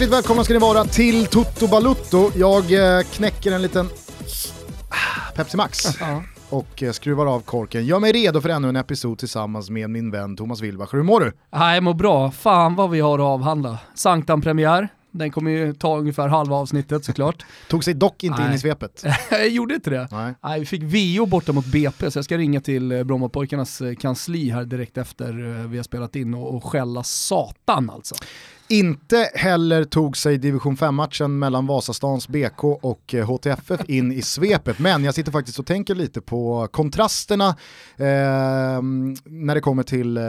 Hjärtligt välkomna ska ni vara till Toto Balutto. Jag eh, knäcker en liten Pepsi Max och eh, skruvar av korken. Gör mig redo för ännu en episod tillsammans med min vän Thomas Wilbacher. Hur mår du? Nej, jag mår bra. Fan vad vi har att avhandla. Sanktan-premiär. Den kommer ju ta ungefär halva avsnittet såklart. Tog sig dock inte in i svepet. jag gjorde inte det. Nej. Nej, vi fick VO borta mot BP, så jag ska ringa till eh, Brommapojkarnas eh, kansli här direkt efter eh, vi har spelat in och, och skälla satan alltså. Inte heller tog sig division 5-matchen mellan Vasastans BK och eh, HTFF in i svepet, men jag sitter faktiskt och tänker lite på kontrasterna eh, när det kommer till eh,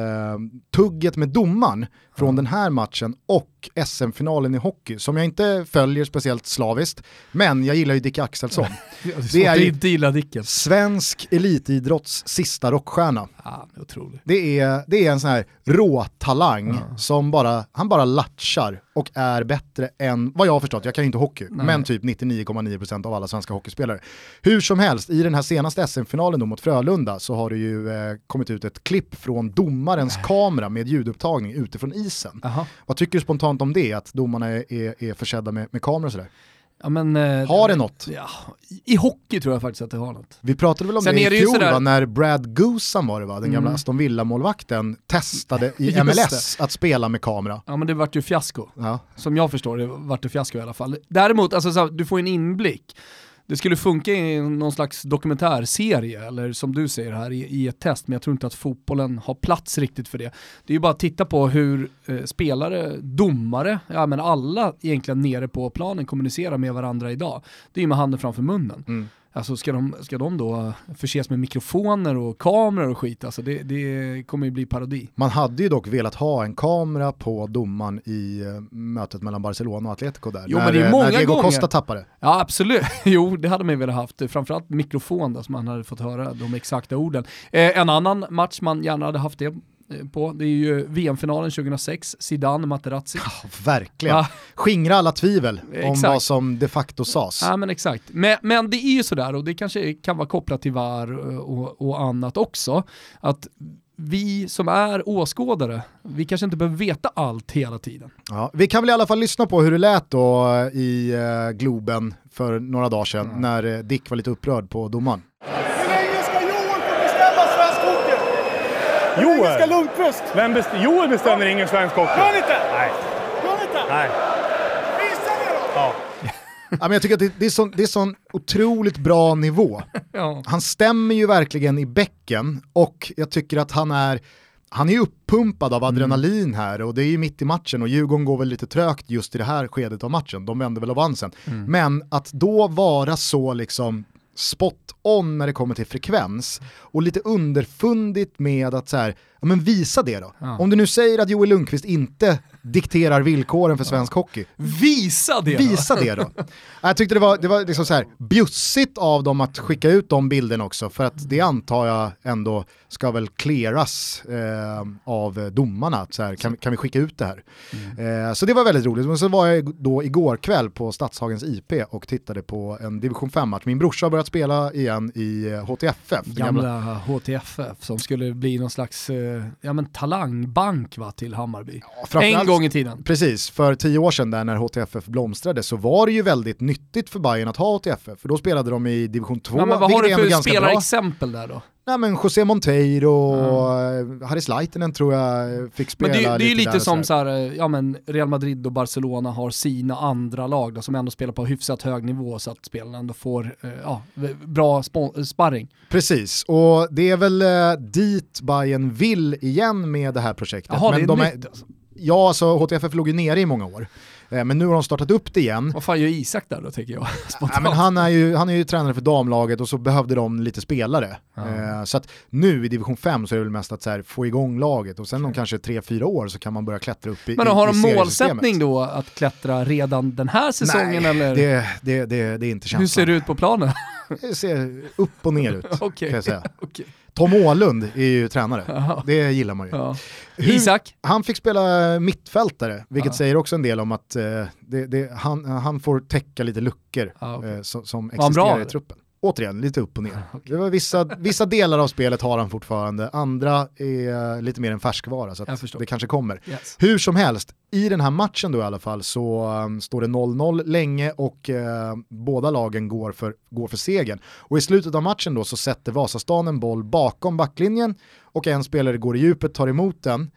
tugget med domaren från mm. den här matchen och SM-finalen i hockey, som jag inte följer speciellt slaviskt, men jag gillar ju Dick Axelsson. det är ju inte svensk elitidrotts sista rockstjärna. Ja, otroligt. Det är, det är en sån här råtalang mm. som bara, han bara latchar och är bättre än, vad jag har förstått, jag kan ju inte hockey, Nej. men typ 99,9% av alla svenska hockeyspelare. Hur som helst, i den här senaste SM-finalen då mot Frölunda så har det ju eh, kommit ut ett klipp från domarens Nej. kamera med ljudupptagning utifrån isen. Aha. Vad tycker du spontant om det, att domarna är, är, är försedda med, med kameror och sådär? Ja, men, eh, har det något? Ja, I hockey tror jag faktiskt att det har något. Vi pratade väl om Sen det i fjol va, när Brad Goosan var det va, den mm. gamla Aston Villa-målvakten testade i MLS att spela med kamera. Ja men det vart ju fiasko. Ja. Som jag förstår det vart det fiasko i alla fall. Däremot, alltså, så, du får en inblick det skulle funka i någon slags dokumentärserie, eller som du säger här, i, i, ett test, men jag tror inte att fotbollen har plats riktigt för det. Det är ju bara att titta på hur eh, spelare, domare, ja men alla egentligen nere på planen kommunicerar med varandra idag. Det är ju med handen framför munnen. Mm. Alltså ska de, ska de då förses med mikrofoner och kameror och skit, alltså det, det kommer ju bli parodi. Man hade ju dock velat ha en kamera på domaren i uh, mötet mellan Barcelona och Atletico där. Jo, när, men det är många när Diego gånger. Costa tappade. Ja absolut, jo det hade man ju velat haft. Framförallt mikrofon där så man hade fått höra de exakta orden. Eh, en annan match man gärna hade haft det Eh, på. Det är ju VM-finalen 2006, Zidane, Materazzi. Ja, verkligen. Ja. Skingra alla tvivel exakt. om vad som de facto sades. Ja men exakt. Men, men det är ju sådär, och det kanske kan vara kopplat till VAR och, och annat också, att vi som är åskådare, vi kanske inte behöver veta allt hela tiden. Ja, vi kan väl i alla fall lyssna på hur det lät då i uh, Globen för några dagar sedan mm. när uh, Dick var lite upprörd på domaren. Joel! Engelska Lundqvist! Vem best Joel bestämmer ingen svensk hockey. Gör han inte? Nej. Gör han inte? Nej. Visa det då! Ja. ja, men jag tycker att det, det, är sån, det är sån otroligt bra nivå. ja. Han stämmer ju verkligen i bäcken och jag tycker att han är han är uppumpad av adrenalin mm. här och det är ju mitt i matchen och Djurgården går väl lite trögt just i det här skedet av matchen, de vänder väl och vann sen. Mm. Men att då vara så liksom spot on när det kommer till frekvens och lite underfundigt med att så här, ja men visa det då. Ja. Om du nu säger att Joel Lundqvist inte dikterar villkoren för svensk hockey. Visa det Visa då. det då. Jag tyckte det var, det var liksom så här, bjussigt av dem att skicka ut de bilderna också, för att det antar jag ändå ska väl clearas eh, av domarna. Så här, kan, kan vi skicka ut det här? Mm. Eh, så det var väldigt roligt. Men så var jag då igår kväll på Stadshagens IP och tittade på en division 5-match. Min brorsa har börjat spela igen i HTFF. Gamla, gamla HTFF som skulle bli någon slags eh, ja, men talangbank va, till Hammarby. Ja, en gång i tiden. Precis, för tio år sedan där när HTFF blomstrade så var det ju väldigt nyttigt för Bayern att ha HTFF, för då spelade de i division 2. Ja, men vad har du för spelarexempel där då? Nej men José Monteiro mm. Harris Leitinen tror jag fick spela men det, det är ju lite som så här, ja men Real Madrid och Barcelona har sina andra lag då, som ändå spelar på hyfsat hög nivå så att spelarna ändå får eh, ja, bra sparring. Precis, och det är väl eh, dit Bayern vill igen med det här projektet. Jaha, men det är de nytt är, alltså. Ja, alltså HTFF låg ju nere i många år. Eh, men nu har de startat upp det igen. Vad fan gör Isak där då tänker jag? Ja, men han, är ju, han är ju tränare för damlaget och så behövde de lite spelare. Eh, så att nu i division 5 så är det väl mest att här, få igång laget och sen om kanske 3-4 år så kan man börja klättra upp i Men har de målsättning då att klättra redan den här säsongen? Nej, eller? Det, det, det, det är inte känslan. Hur ser det ut på planen? Det ser upp och ner ut okay. kan jag säga. okay. Tom Åhlund är ju tränare, ja. det gillar man ju. Ja. Hur, Isak? Han fick spela mittfältare, vilket ja. säger också en del om att eh, det, det, han, han får täcka lite luckor okay. eh, som, som existerar i truppen. Återigen, lite upp och ner. Det var vissa, vissa delar av spelet har han fortfarande, andra är lite mer en färskvara, så det kanske kommer. Yes. Hur som helst, i den här matchen då i alla fall så um, står det 0-0 länge och uh, båda lagen går för, går för segern. Och i slutet av matchen då så sätter Vasastan en boll bakom backlinjen och en spelare går i djupet, tar emot den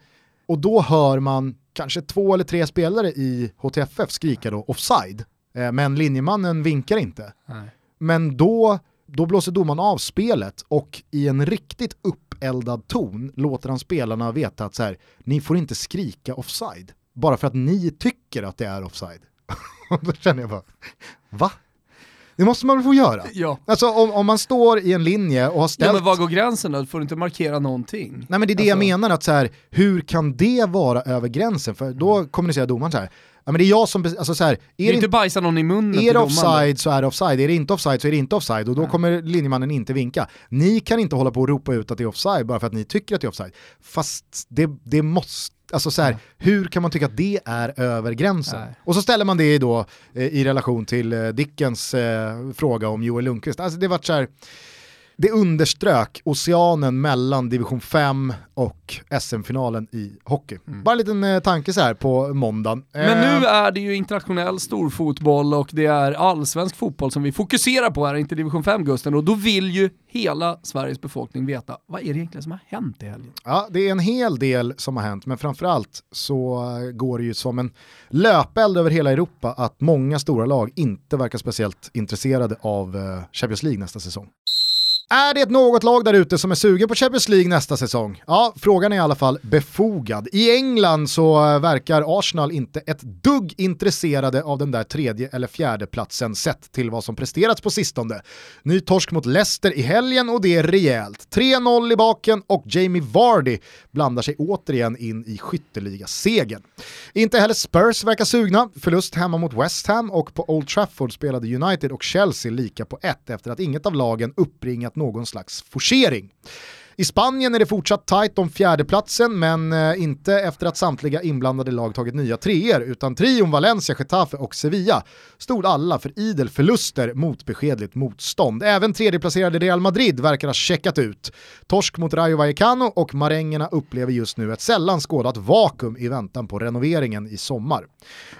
och då hör man kanske två eller tre spelare i HTFF skrika då offside, uh, men linjemannen vinkar inte. Nej. Men då, då blåser domaren av spelet och i en riktigt uppeldad ton låter han spelarna veta att så här, ni får inte skrika offside bara för att ni tycker att det är offside. då känner jag bara, va? Det måste man väl få göra? Ja. Alltså om, om man står i en linje och har ställt... Ja men var går gränsen då? Du får inte markera någonting. Nej men det är det alltså... jag menar, att så här, hur kan det vara över gränsen? För då kommunicerar domaren så här, Ja, men det är jag som, alltså så här, är det inte bajsa någon i munnen Är det offside så är det offside, är det inte offside så är det inte offside och då ja. kommer linjemannen inte vinka. Ni kan inte hålla på och ropa ut att det är offside bara för att ni tycker att det är offside. Fast det, det måste Alltså så här, ja. hur kan man tycka att det är över gränsen? Nej. Och så ställer man det då eh, i relation till eh, Dickens eh, fråga om Joel Lundqvist. Alltså det var så här, det underströk oceanen mellan division 5 och SM-finalen i hockey. Mm. Bara en liten eh, tanke så här på måndagen. Men nu eh, är det ju internationell storfotboll och det är allsvensk fotboll som vi fokuserar på här, inte division 5-Gusten, och då vill ju hela Sveriges befolkning veta, vad är det egentligen som har hänt i helgen? Ja, det är en hel del som har hänt, men framförallt så går det ju som en löpeld över hela Europa att många stora lag inte verkar speciellt intresserade av eh, Champions League nästa säsong. Är det något lag där ute som är sugen på Champions League nästa säsong? Ja, frågan är i alla fall befogad. I England så eh, verkar Arsenal inte ett dugg intresserade av den där tredje eller fjärde platsen sett till vad som presterats på sistone. Ny torsk mot Leicester i helgen och det är rejält. 3-0 i baken och Jamie Vardy blandar sig återigen in i skytteliga-segern. Inte heller Spurs verkar sugna. Förlust hemma mot West Ham och på Old Trafford spelade United och Chelsea lika på ett efter att inget av lagen uppringat någon någon slags forcering. I Spanien är det fortsatt tajt om fjärdeplatsen men eh, inte efter att samtliga inblandade lag tagit nya treor utan trion Valencia, Getafe och Sevilla stod alla för idel förluster mot beskedligt motstånd. Även tredjeplacerade Real Madrid verkar ha checkat ut. Torsk mot Rayo Vallecano och marängerna upplever just nu ett sällan skådat vakuum i väntan på renoveringen i sommar.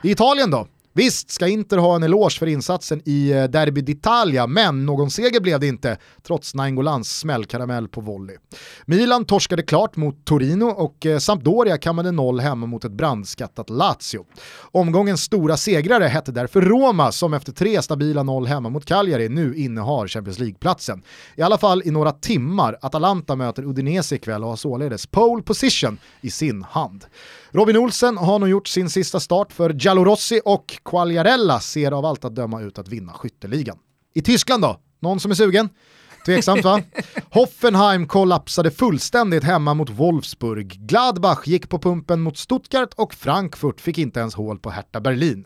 I Italien då? Visst ska Inter ha en eloge för insatsen i eh, Derby d'Italia, men någon seger blev det inte, trots Nainggolans smällkaramell på volley. Milan torskade klart mot Torino och eh, Sampdoria kammade noll hemma mot ett brandskattat Lazio. Omgångens stora segrare hette därför Roma, som efter tre stabila noll hemma mot Cagliari nu innehar Champions League-platsen. I alla fall i några timmar. Atalanta möter Udinese ikväll och har således pole position i sin hand. Robin Olsen har nog gjort sin sista start för Giallorossi och Quagliarella ser av allt att döma ut att vinna skytteligan. I Tyskland då? Någon som är sugen? Tveksamt va? Hoffenheim kollapsade fullständigt hemma mot Wolfsburg. Gladbach gick på pumpen mot Stuttgart och Frankfurt fick inte ens hål på Hertha Berlin.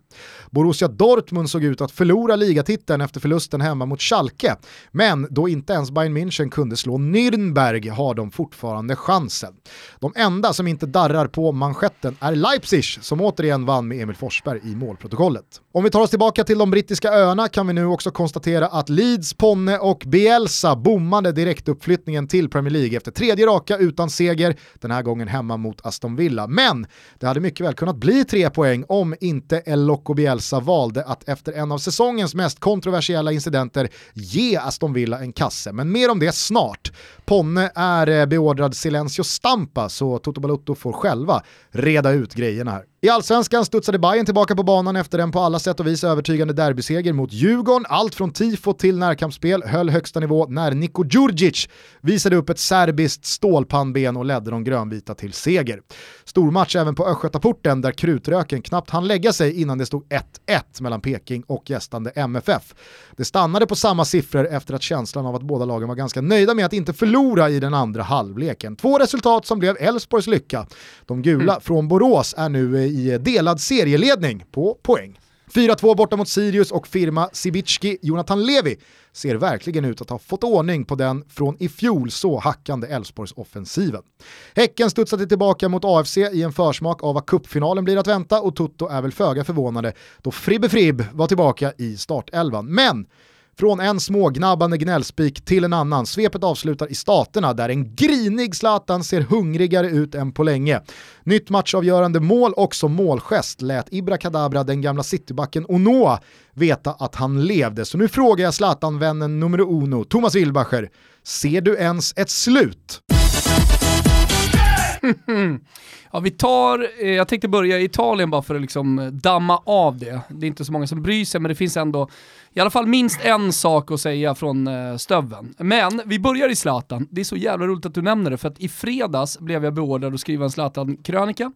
Borussia Dortmund såg ut att förlora ligatiteln efter förlusten hemma mot Schalke. Men då inte ens Bayern München kunde slå Nürnberg har de fortfarande chansen. De enda som inte darrar på manschetten är Leipzig som återigen vann med Emil Forsberg i målprotokollet. Om vi tar oss tillbaka till de brittiska öarna kan vi nu också konstatera att Leeds, Ponne och Bielsa bommade direktuppflyttningen till Premier League efter tredje raka utan seger, den här gången hemma mot Aston Villa. Men det hade mycket väl kunnat bli tre poäng om inte El Loco Bielsa valde att efter en av säsongens mest kontroversiella incidenter ge Aston Villa en kasse. Men mer om det snart. Ponne är eh, beordrad Silencio Stampa så Toto Balutto får själva reda ut grejerna här. I allsvenskan studsade Bayern tillbaka på banan efter en på alla sätt och vis övertygande derbyseger mot Djurgården. Allt från tifo till närkampsspel höll högsta nivå när Niko Djurdjic visade upp ett serbiskt stålpannben och ledde de grönvita till seger. Stormatch även på Östgötaporten där krutröken knappt hann lägga sig innan det stod 1-1 mellan Peking och gästande MFF. Det stannade på samma siffror efter att känslan av att båda lagen var ganska nöjda med att inte förlora i den andra halvleken. Två resultat som blev Elfsborgs lycka. De gula mm. från Borås är nu i delad serieledning på poäng. 4-2 borta mot Sirius och firma Sibicki, Jonathan Levi, ser verkligen ut att ha fått ordning på den från i fjol så hackande Elfsborgs-offensiven. Häcken studsade tillbaka mot AFC i en försmak av vad kuppfinalen blir att vänta och Toto är väl föga förvånade då Fribbe Fribb var tillbaka i startelvan. Men från en smågnabbande gnällspik till en annan. Svepet avslutar i staterna där en grinig Zlatan ser hungrigare ut än på länge. Nytt matchavgörande mål och som målgest lät Ibra Kadabra den gamla citybacken Onoa veta att han levde. Så nu frågar jag Zlatan-vännen nummer uno, Thomas Wilbacher, ser du ens ett slut? ja, vi tar, eh, jag tänkte börja i Italien bara för att liksom eh, damma av det. Det är inte så många som bryr sig, men det finns ändå i alla fall minst en sak att säga från eh, stöven. Men vi börjar i Zlatan. Det är så jävla roligt att du nämner det, för att i fredags blev jag beordrad att skriva en Zlatan-krönika.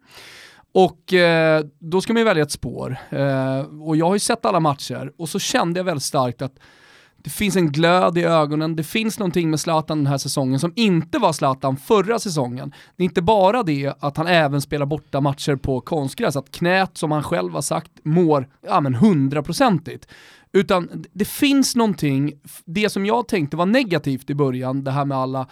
Och eh, då ska man ju välja ett spår. Eh, och jag har ju sett alla matcher och så kände jag väldigt starkt att det finns en glöd i ögonen, det finns någonting med Zlatan den här säsongen som inte var Zlatan förra säsongen. Det är inte bara det att han även spelar borta matcher på konstgräs, att knät som han själv har sagt mår ja, men hundraprocentigt. Utan det finns någonting, det som jag tänkte var negativt i början, det här med alla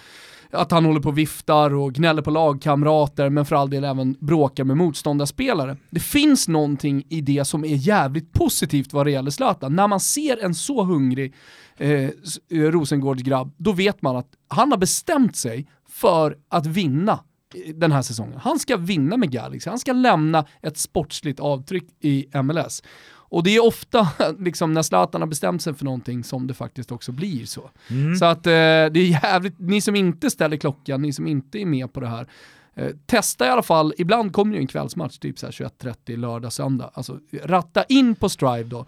att han håller på och viftar och gnäller på lagkamrater, men för all del även bråkar med motståndarspelare. Det finns någonting i det som är jävligt positivt vad det gäller Zlatan. När man ser en så hungrig eh, eh Rosengårdsgrabb, då vet man att han har bestämt sig för att vinna eh, den här säsongen. Han ska vinna med Galaxy, han ska lämna ett sportsligt avtryck i MLS. Och det är ofta liksom, när Zlatan har bestämt sig för någonting som det faktiskt också blir så. Mm. Så att eh, det är jävligt, ni som inte ställer klockan, ni som inte är med på det här, eh, testa i alla fall, ibland kommer ju en kvällsmatch, typ 21.30 lördag, söndag. Alltså ratta in på Strive då,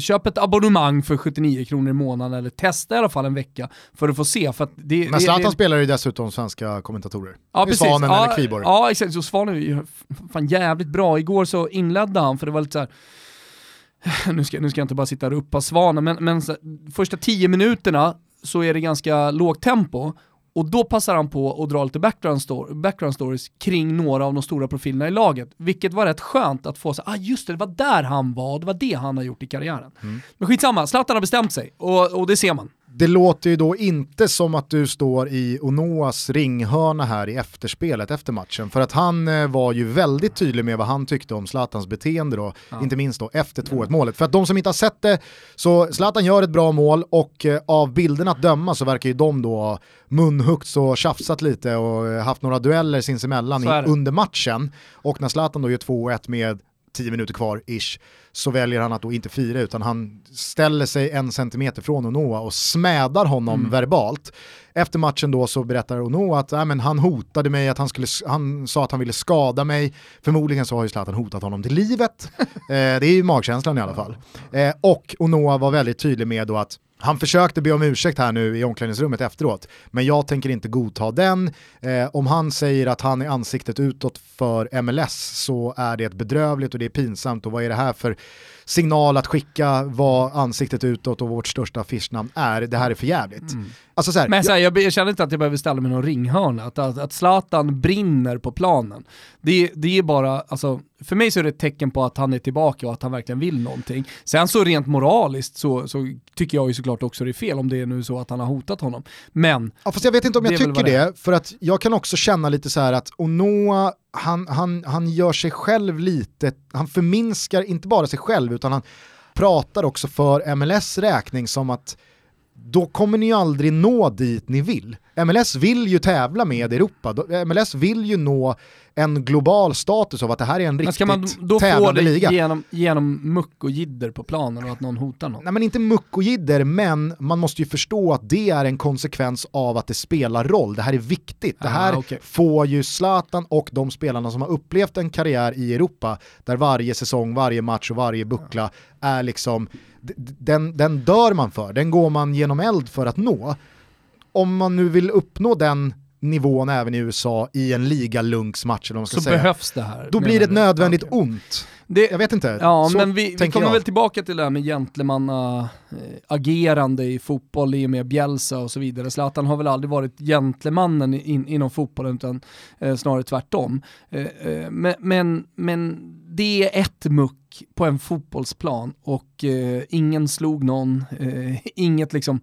köp ett abonnemang för 79 kronor i månaden eller testa i alla fall en vecka för att få se. För det, Men Zlatan det, det, spelar ju dessutom svenska kommentatorer. Ja, precis. Svanen ja, eller Kviborg. Ja, exakt. Så Svanen är ju fan jävligt bra. Igår så inledde han, för det var lite så här, nu ska, nu ska jag inte bara sitta och uppa svanen, men, men första tio minuterna så är det ganska lågt tempo och då passar han på att dra lite background, story, background stories kring några av de stora profilerna i laget. Vilket var rätt skönt att få så ah just det, det var där han var, det var det han har gjort i karriären. Mm. Men skitsamma, Zlatan har bestämt sig och, och det ser man det låter ju då inte som att du står i Onoas ringhörna här i efterspelet efter matchen. För att han eh, var ju väldigt tydlig med vad han tyckte om Zlatans beteende då, ja. inte minst då efter 2-1 målet. För att de som inte har sett det, så Zlatan gör ett bra mål och eh, av bilderna att döma så verkar ju de då munhuggts och tjafsat lite och eh, haft några dueller sinsemellan i, under matchen. Och när Zlatan då gör 2-1 med 10 minuter kvar ish, så väljer han att då inte fira utan han ställer sig en centimeter från Onoa och smädar honom mm. verbalt. Efter matchen då så berättar Onoa att äh, men han hotade mig, att han, skulle, han sa att han ville skada mig. Förmodligen så har ju Zlatan hotat honom till livet. eh, det är ju magkänslan i alla fall. Eh, och Onoa var väldigt tydlig med då att han försökte be om ursäkt här nu i omklädningsrummet efteråt, men jag tänker inte godta den. Eh, om han säger att han är ansiktet utåt för MLS så är det ett bedrövligt och det är pinsamt och vad är det här för signal att skicka vad ansiktet utåt och vårt största affischnamn är. Det här är för jävligt. Mm. Alltså så här, Men så här, jag, jag, känner inte att jag behöver ställa mig någon ringhörna, att, att, att Zlatan brinner på planen. Det, det är bara, alltså, för mig så är det ett tecken på att han är tillbaka och att han verkligen vill någonting. Sen så rent moraliskt så, så tycker jag ju såklart också det är fel om det är nu så att han har hotat honom. Men... Ja, fast jag vet inte om jag tycker det, det, för att jag kan också känna lite så här att Onoa han, han, han gör sig själv lite, han förminskar inte bara sig själv utan han pratar också för MLS räkning som att då kommer ni aldrig nå dit ni vill. MLS vill ju tävla med Europa, MLS vill ju nå en global status av att det här är en riktigt tävlande liga. ska man då få det liga. Genom, genom muck och jidder på planen och att någon hotar någon? Nej men inte muck och jidder, men man måste ju förstå att det är en konsekvens av att det spelar roll. Det här är viktigt. Det här ah, okay. får ju Zlatan och de spelarna som har upplevt en karriär i Europa, där varje säsong, varje match och varje buckla är liksom, den, den dör man för, den går man genom eld för att nå. Om man nu vill uppnå den nivån även i USA i en ligalunksmatch eller vad man ska så säga. behövs det här. Då blir det ett nödvändigt okay. ont. Det, jag vet inte. Ja, så men vi, vi kommer jag. väl tillbaka till det här med gentlemanna eh, agerande i fotboll i och med Bjälsa och så vidare. Zlatan har väl aldrig varit gentlemannen in, inom fotbollen utan eh, snarare tvärtom. Eh, eh, men, men, men det är ett muck på en fotbollsplan och eh, ingen slog någon, eh, inget liksom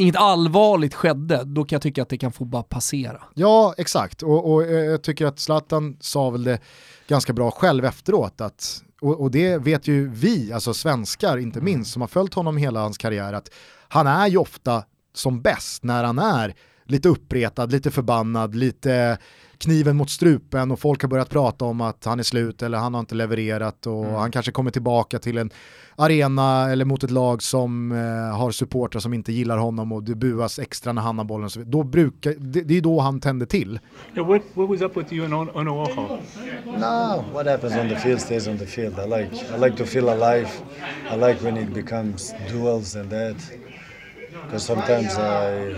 inget allvarligt skedde, då kan jag tycka att det kan få bara passera. Ja, exakt. Och, och jag tycker att Zlatan sa väl det ganska bra själv efteråt, att och, och, det vet ju vi, alltså svenskar inte mm. minst, som har följt honom hela hans karriär, att han är ju ofta som bäst när han är lite uppretad, lite förbannad, lite kniven mot strupen och folk har börjat prata om att han är slut eller han har inte levererat och mm. han kanske kommer tillbaka till en arena eller mot ett lag som eh, har supportrar som inte gillar honom och det buas extra när han har bollen. Så då brukar, det, det är då han tänder till. Yeah, what, what was up with you and Onoaho? No, what happens on the field stays on the field. I like, I like to feel alive. I like when it becomes duels and that. Because sometimes I,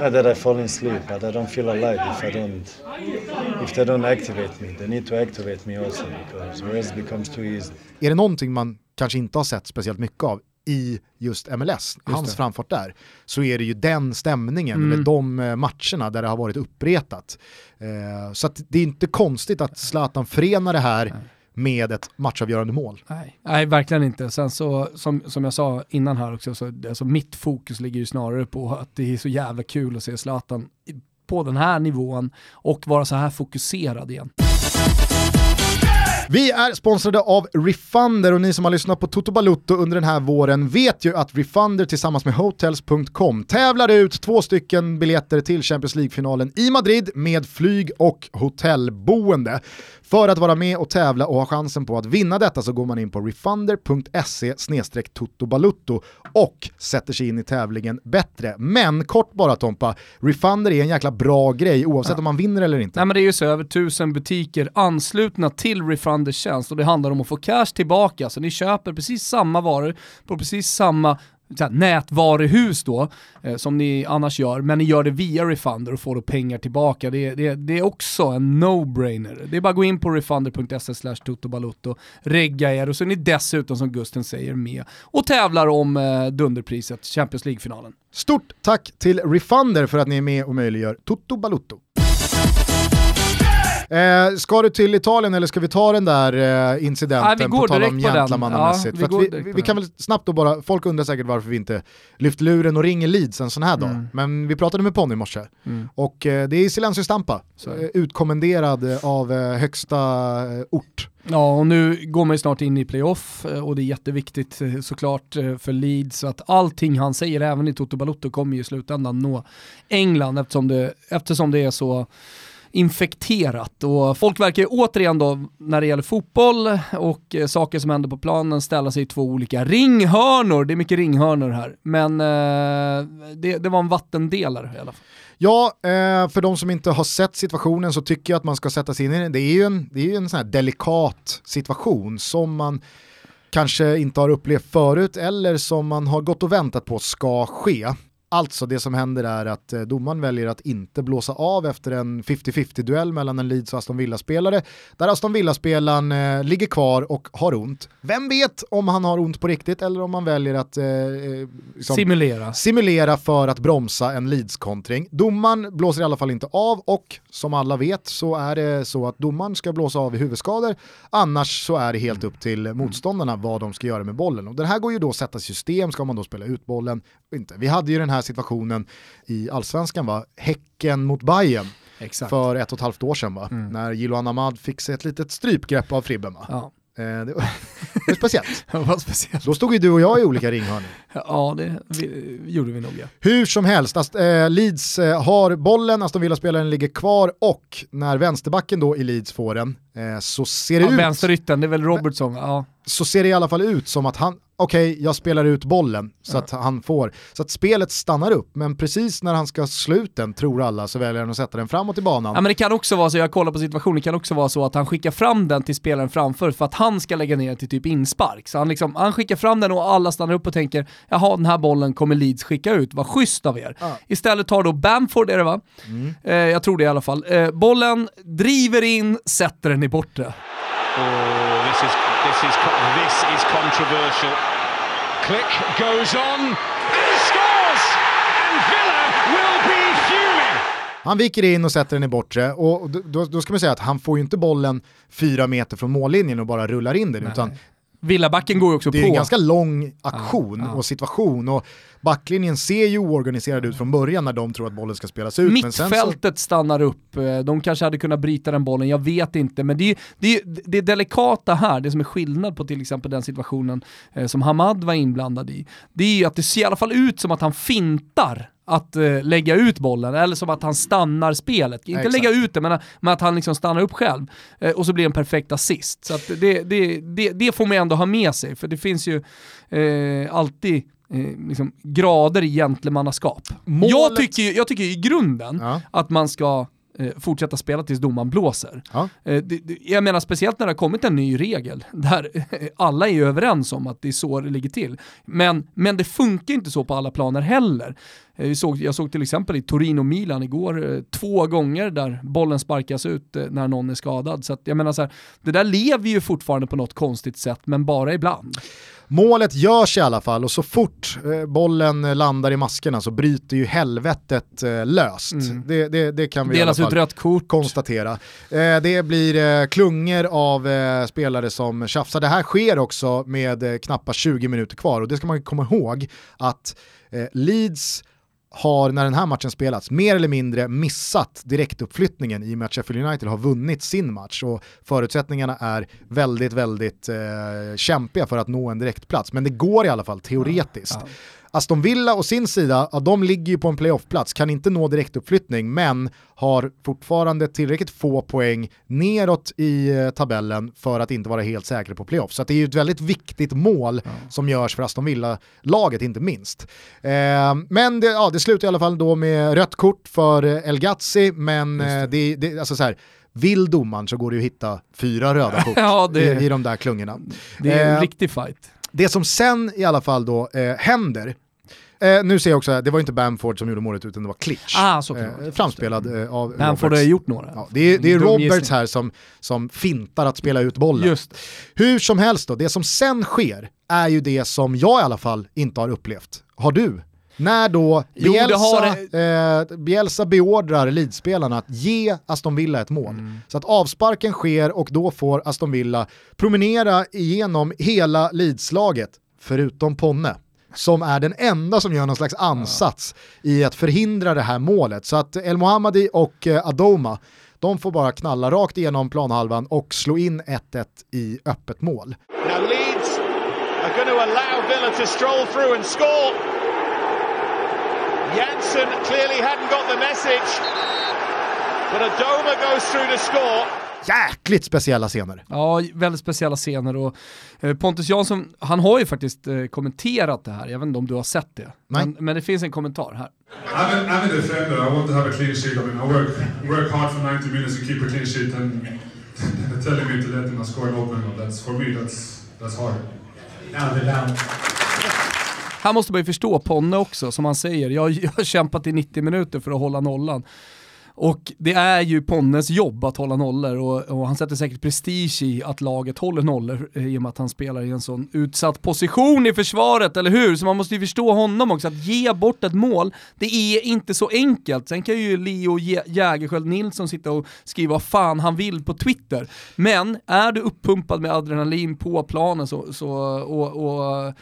not that I fall in sleep, but I don't feel alive if I don't, if they don't activate me. They need to activate me also because rest becomes too easy. Är det någonting man kanske inte har sett speciellt mycket av i just MLS, just hans det. framfart där, så är det ju den stämningen, mm. eller de eh, matcherna där det har varit uppretat. Eh, så det är inte konstigt att Zlatan förenar det här Nej med ett matchavgörande mål. Nej, Nej verkligen inte. Sen så, som, som jag sa innan här också, så, alltså mitt fokus ligger ju snarare på att det är så jävla kul att se Zlatan på den här nivån och vara så här fokuserad igen. Vi är sponsrade av Refunder och ni som har lyssnat på Toto Balutto under den här våren vet ju att Refunder tillsammans med Hotels.com tävlar ut två stycken biljetter till Champions League-finalen i Madrid med flyg och hotellboende. För att vara med och tävla och ha chansen på att vinna detta så går man in på refunder.se totobalutto och sätter sig in i tävlingen bättre. Men kort bara Tompa, Refunder är en jäkla bra grej oavsett ja. om man vinner eller inte. Nej men det är ju så över tusen butiker anslutna till Refunders tjänst och det handlar om att få cash tillbaka. Så ni köper precis samma varor på precis samma nätvaruhus då, eh, som ni annars gör, men ni gör det via Refunder och får då pengar tillbaka. Det, det, det är också en no-brainer. Det är bara att gå in på refunder.se slash totobalutto, regga er och så är ni dessutom som Gusten säger med och tävlar om eh, dunderpriset, Champions League-finalen. Stort tack till Refunder för att ni är med och möjliggör Toto Balutto. Eh, ska du till Italien eller ska vi ta den där eh, incidenten Nej, på tal om gentlemannamässigt? Ja, vi, vi, vi kan väl snabbt då bara, folk undrar säkert varför vi inte lyfter luren och ringer Leeds en sån här dag. Mm. Men vi pratade med Ponny i morse mm. och eh, det är Silencio Stampa, så. Eh, utkommenderad av eh, högsta eh, ort. Ja, och nu går man ju snart in i playoff och det är jätteviktigt såklart för Leeds. Så att allting han säger, även i Toto Balotto, kommer ju i slutändan nå England eftersom det, eftersom det är så infekterat och folk verkar återigen då när det gäller fotboll och eh, saker som händer på planen ställa sig i två olika ringhörnor. Det är mycket ringhörnor här, men eh, det, det, var en vattendelare i alla fall. Ja, eh, för de som inte har sett situationen så tycker jag att man ska sätta sig in i den. Det är ju en, det är en sån här delikat situation som man kanske inte har upplevt förut eller som man har gått och väntat på ska ske. Alltså det som händer är att eh, domaren väljer att inte blåsa av efter en 50-50 duell mellan en Leeds och Aston Villa-spelare där Aston Villa-spelaren eh, ligger kvar och har ont. Vem vet om han har ont på riktigt eller om han väljer att eh, eh liksom, simulera. simulera för att bromsa en Leeds-kontring. Domaren blåser i alla fall inte av och som alla vet så är det så att domaren ska blåsa av i huvudskador annars så är det helt upp till motståndarna vad de ska göra med bollen. Och det här går ju då att sätta system, ska man då spela ut bollen? Inte. Vi hade ju den här situationen i allsvenskan va, Häcken mot Bayern Exakt. för ett och ett halvt år sedan va, mm. när Jiloan Ahmad fick sig ett litet strypgrepp av Fribben va. Ja. Eh, det, var, det var speciellt. det var speciellt. Då stod ju du och jag i olika ringhörnor. Ja, det vi, gjorde vi nog ja. Hur som helst, Ast eh, Leeds eh, har bollen, Aston Villa-spelaren ligger kvar och när vänsterbacken då i Leeds får den eh, så ser det ja, ut... Vänsterytten, det är väl Robertson, ja. Så ser det i alla fall ut som att han, okej, okay, jag spelar ut bollen så ja. att han får. Så att spelet stannar upp, men precis när han ska slå ut den, tror alla, så väljer han att sätta den framåt i banan. Ja men det kan också vara så, jag kollar på situationen, det kan också vara så att han skickar fram den till spelaren framför för att han ska lägga ner till typ inspark. Så han, liksom, han skickar fram den och alla stannar upp och tänker, jaha den här bollen kommer Leeds skicka ut, vad schysst av er. Ja. Istället tar då Bamford, är det va? Mm. Eh, jag tror det i alla fall. Eh, bollen, driver in, sätter den i bortre. Oh, this is, this is, this is controversial. Click goes on and scores! And Villa will be fuming! Han viker in och sätter den i bortre och då, då, ska man säga att han får ju inte bollen fyra meter från mållinjen och bara rullar in den Nej. utan Villabacken går ju också på. Det är en ganska lång aktion ja, ja. och situation och backlinjen ser ju oorganiserad ut från början när de tror att bollen ska spelas ut. Mittfältet så... stannar upp, eh, de kanske hade kunnat bryta den bollen, jag vet inte. Men det, är, det, är, det delikata här, det som är skillnad på till exempel den situationen eh, som Hamad var inblandad i, det är ju att det ser i alla fall ut som att han fintar att uh, lägga ut bollen, eller som att han stannar spelet. Inte Exakt. lägga ut det, men, men, att han liksom stannar upp själv. Uh, och så blir det en perfekt assist. Så det, det, det, det, får man ändå ha med sig, för det finns ju uh, alltid liksom, grader i gentlemannaskap. Målet... Jag, tycker, jag tycker i grunden ja. att man ska eh, fortsätta spela tills domaren blåser. Ja. Eh, det, det, jag menar speciellt när det har kommit en ny regel där alla är överens om att det är så det ligger till. Men, men det funkar inte så på alla planer heller. Jag såg, jag såg till exempel i Torino-Milan igår eh, två gånger där bollen sparkas ut eh, när någon är skadad. Så att, jag menar så här, det där lever ju fortfarande på något konstigt sätt, men bara ibland. Målet görs i alla fall och så fort eh, bollen landar i maskerna så bryter ju helvetet löst. Mm. Det, det, det, kan vi Delas i alla fall konstatera. det blir klungor av spelare som tjafsar. Det här sker också med knappt 20 minuter kvar och det ska man komma ihåg att Leeds har när den här matchen spelats mer eller mindre missat direktuppflyttningen i och med att Sheffield United har vunnit sin match och förutsättningarna är väldigt, väldigt eh, kämpiga för att nå en direktplats. Men det går i alla fall teoretiskt. Ja, ja. Aston Villa och sin sida, ja, de ligger ju på en playoffplats, kan inte nå direktuppflyttning men har fortfarande tillräckligt få poäng neråt i eh, tabellen för att inte vara helt säkra på playoff. Så det är ju ett väldigt viktigt mål ja. som görs för Aston Villa-laget inte minst. Eh, men det, ja, det slutar i alla fall då med rött kort för El Gazzi, men det. Eh, det, det, alltså så här, vill domaren så går det ju att hitta fyra röda kort ja, det, i, i de där klungorna. Det är en eh, riktig fight. Det som sen i alla fall då eh, händer, Eh, nu ser jag också, det var inte Bamford som gjorde målet utan det var Klitsch. Ah, eh, framspelad eh, av Bamford har gjort några. Ja, det är, det är Roberts här som, som fintar att spela ut bollen. Just. Hur som helst då, det som sen sker är ju det som jag i alla fall inte har upplevt. Har du? När då Bielsa, jo, eh, Bielsa beordrar Leeds-spelarna att ge Aston Villa ett mål. Mm. Så att avsparken sker och då får Aston Villa promenera igenom hela Leeds-laget, förutom Ponne som är den enda som gör någon slags ansats i att förhindra det här målet. Så att El Mohammadi och eh, Adoma, de får bara knalla rakt igenom planhalvan och slå in 1-1 i öppet mål. Now Leeds are going to allow Villa to stroll through and score. Jansen clearly hadn't got the message. But Adoma goes through to score jäkligt speciella scener. Ja, väldigt speciella scener och eh, Pontus Jansson, han har ju faktiskt eh, kommenterat det här, jag vet inte om du har sett det. Men, men, det finns en kommentar här. I'm a, I'm a defender, I want to have a clean sheet. I mean, I work, work hard for 90 minutes to keep a clean sheet and they're telling me to let them score an open goal. That's, for me, that's, that's hard. Här måste man ju förstå Ponne också, som han säger. Jag, jag har kämpat i 90 minuter för att hålla nollan. Och det är ju Ponnes jobb att hålla nollor och, och, han sätter säkert prestige i att laget håller nollor eh, i och med att han spelar i en sån utsatt position i försvaret, eller hur? Så man måste ju förstå honom också, att ge bort ett mål, det är inte så enkelt. Sen kan ju Leo Jägerskiöld Nilsson sitta och skriva vad fan han vill på Twitter. Men är du uppumpad med adrenalin på planen så, så och, och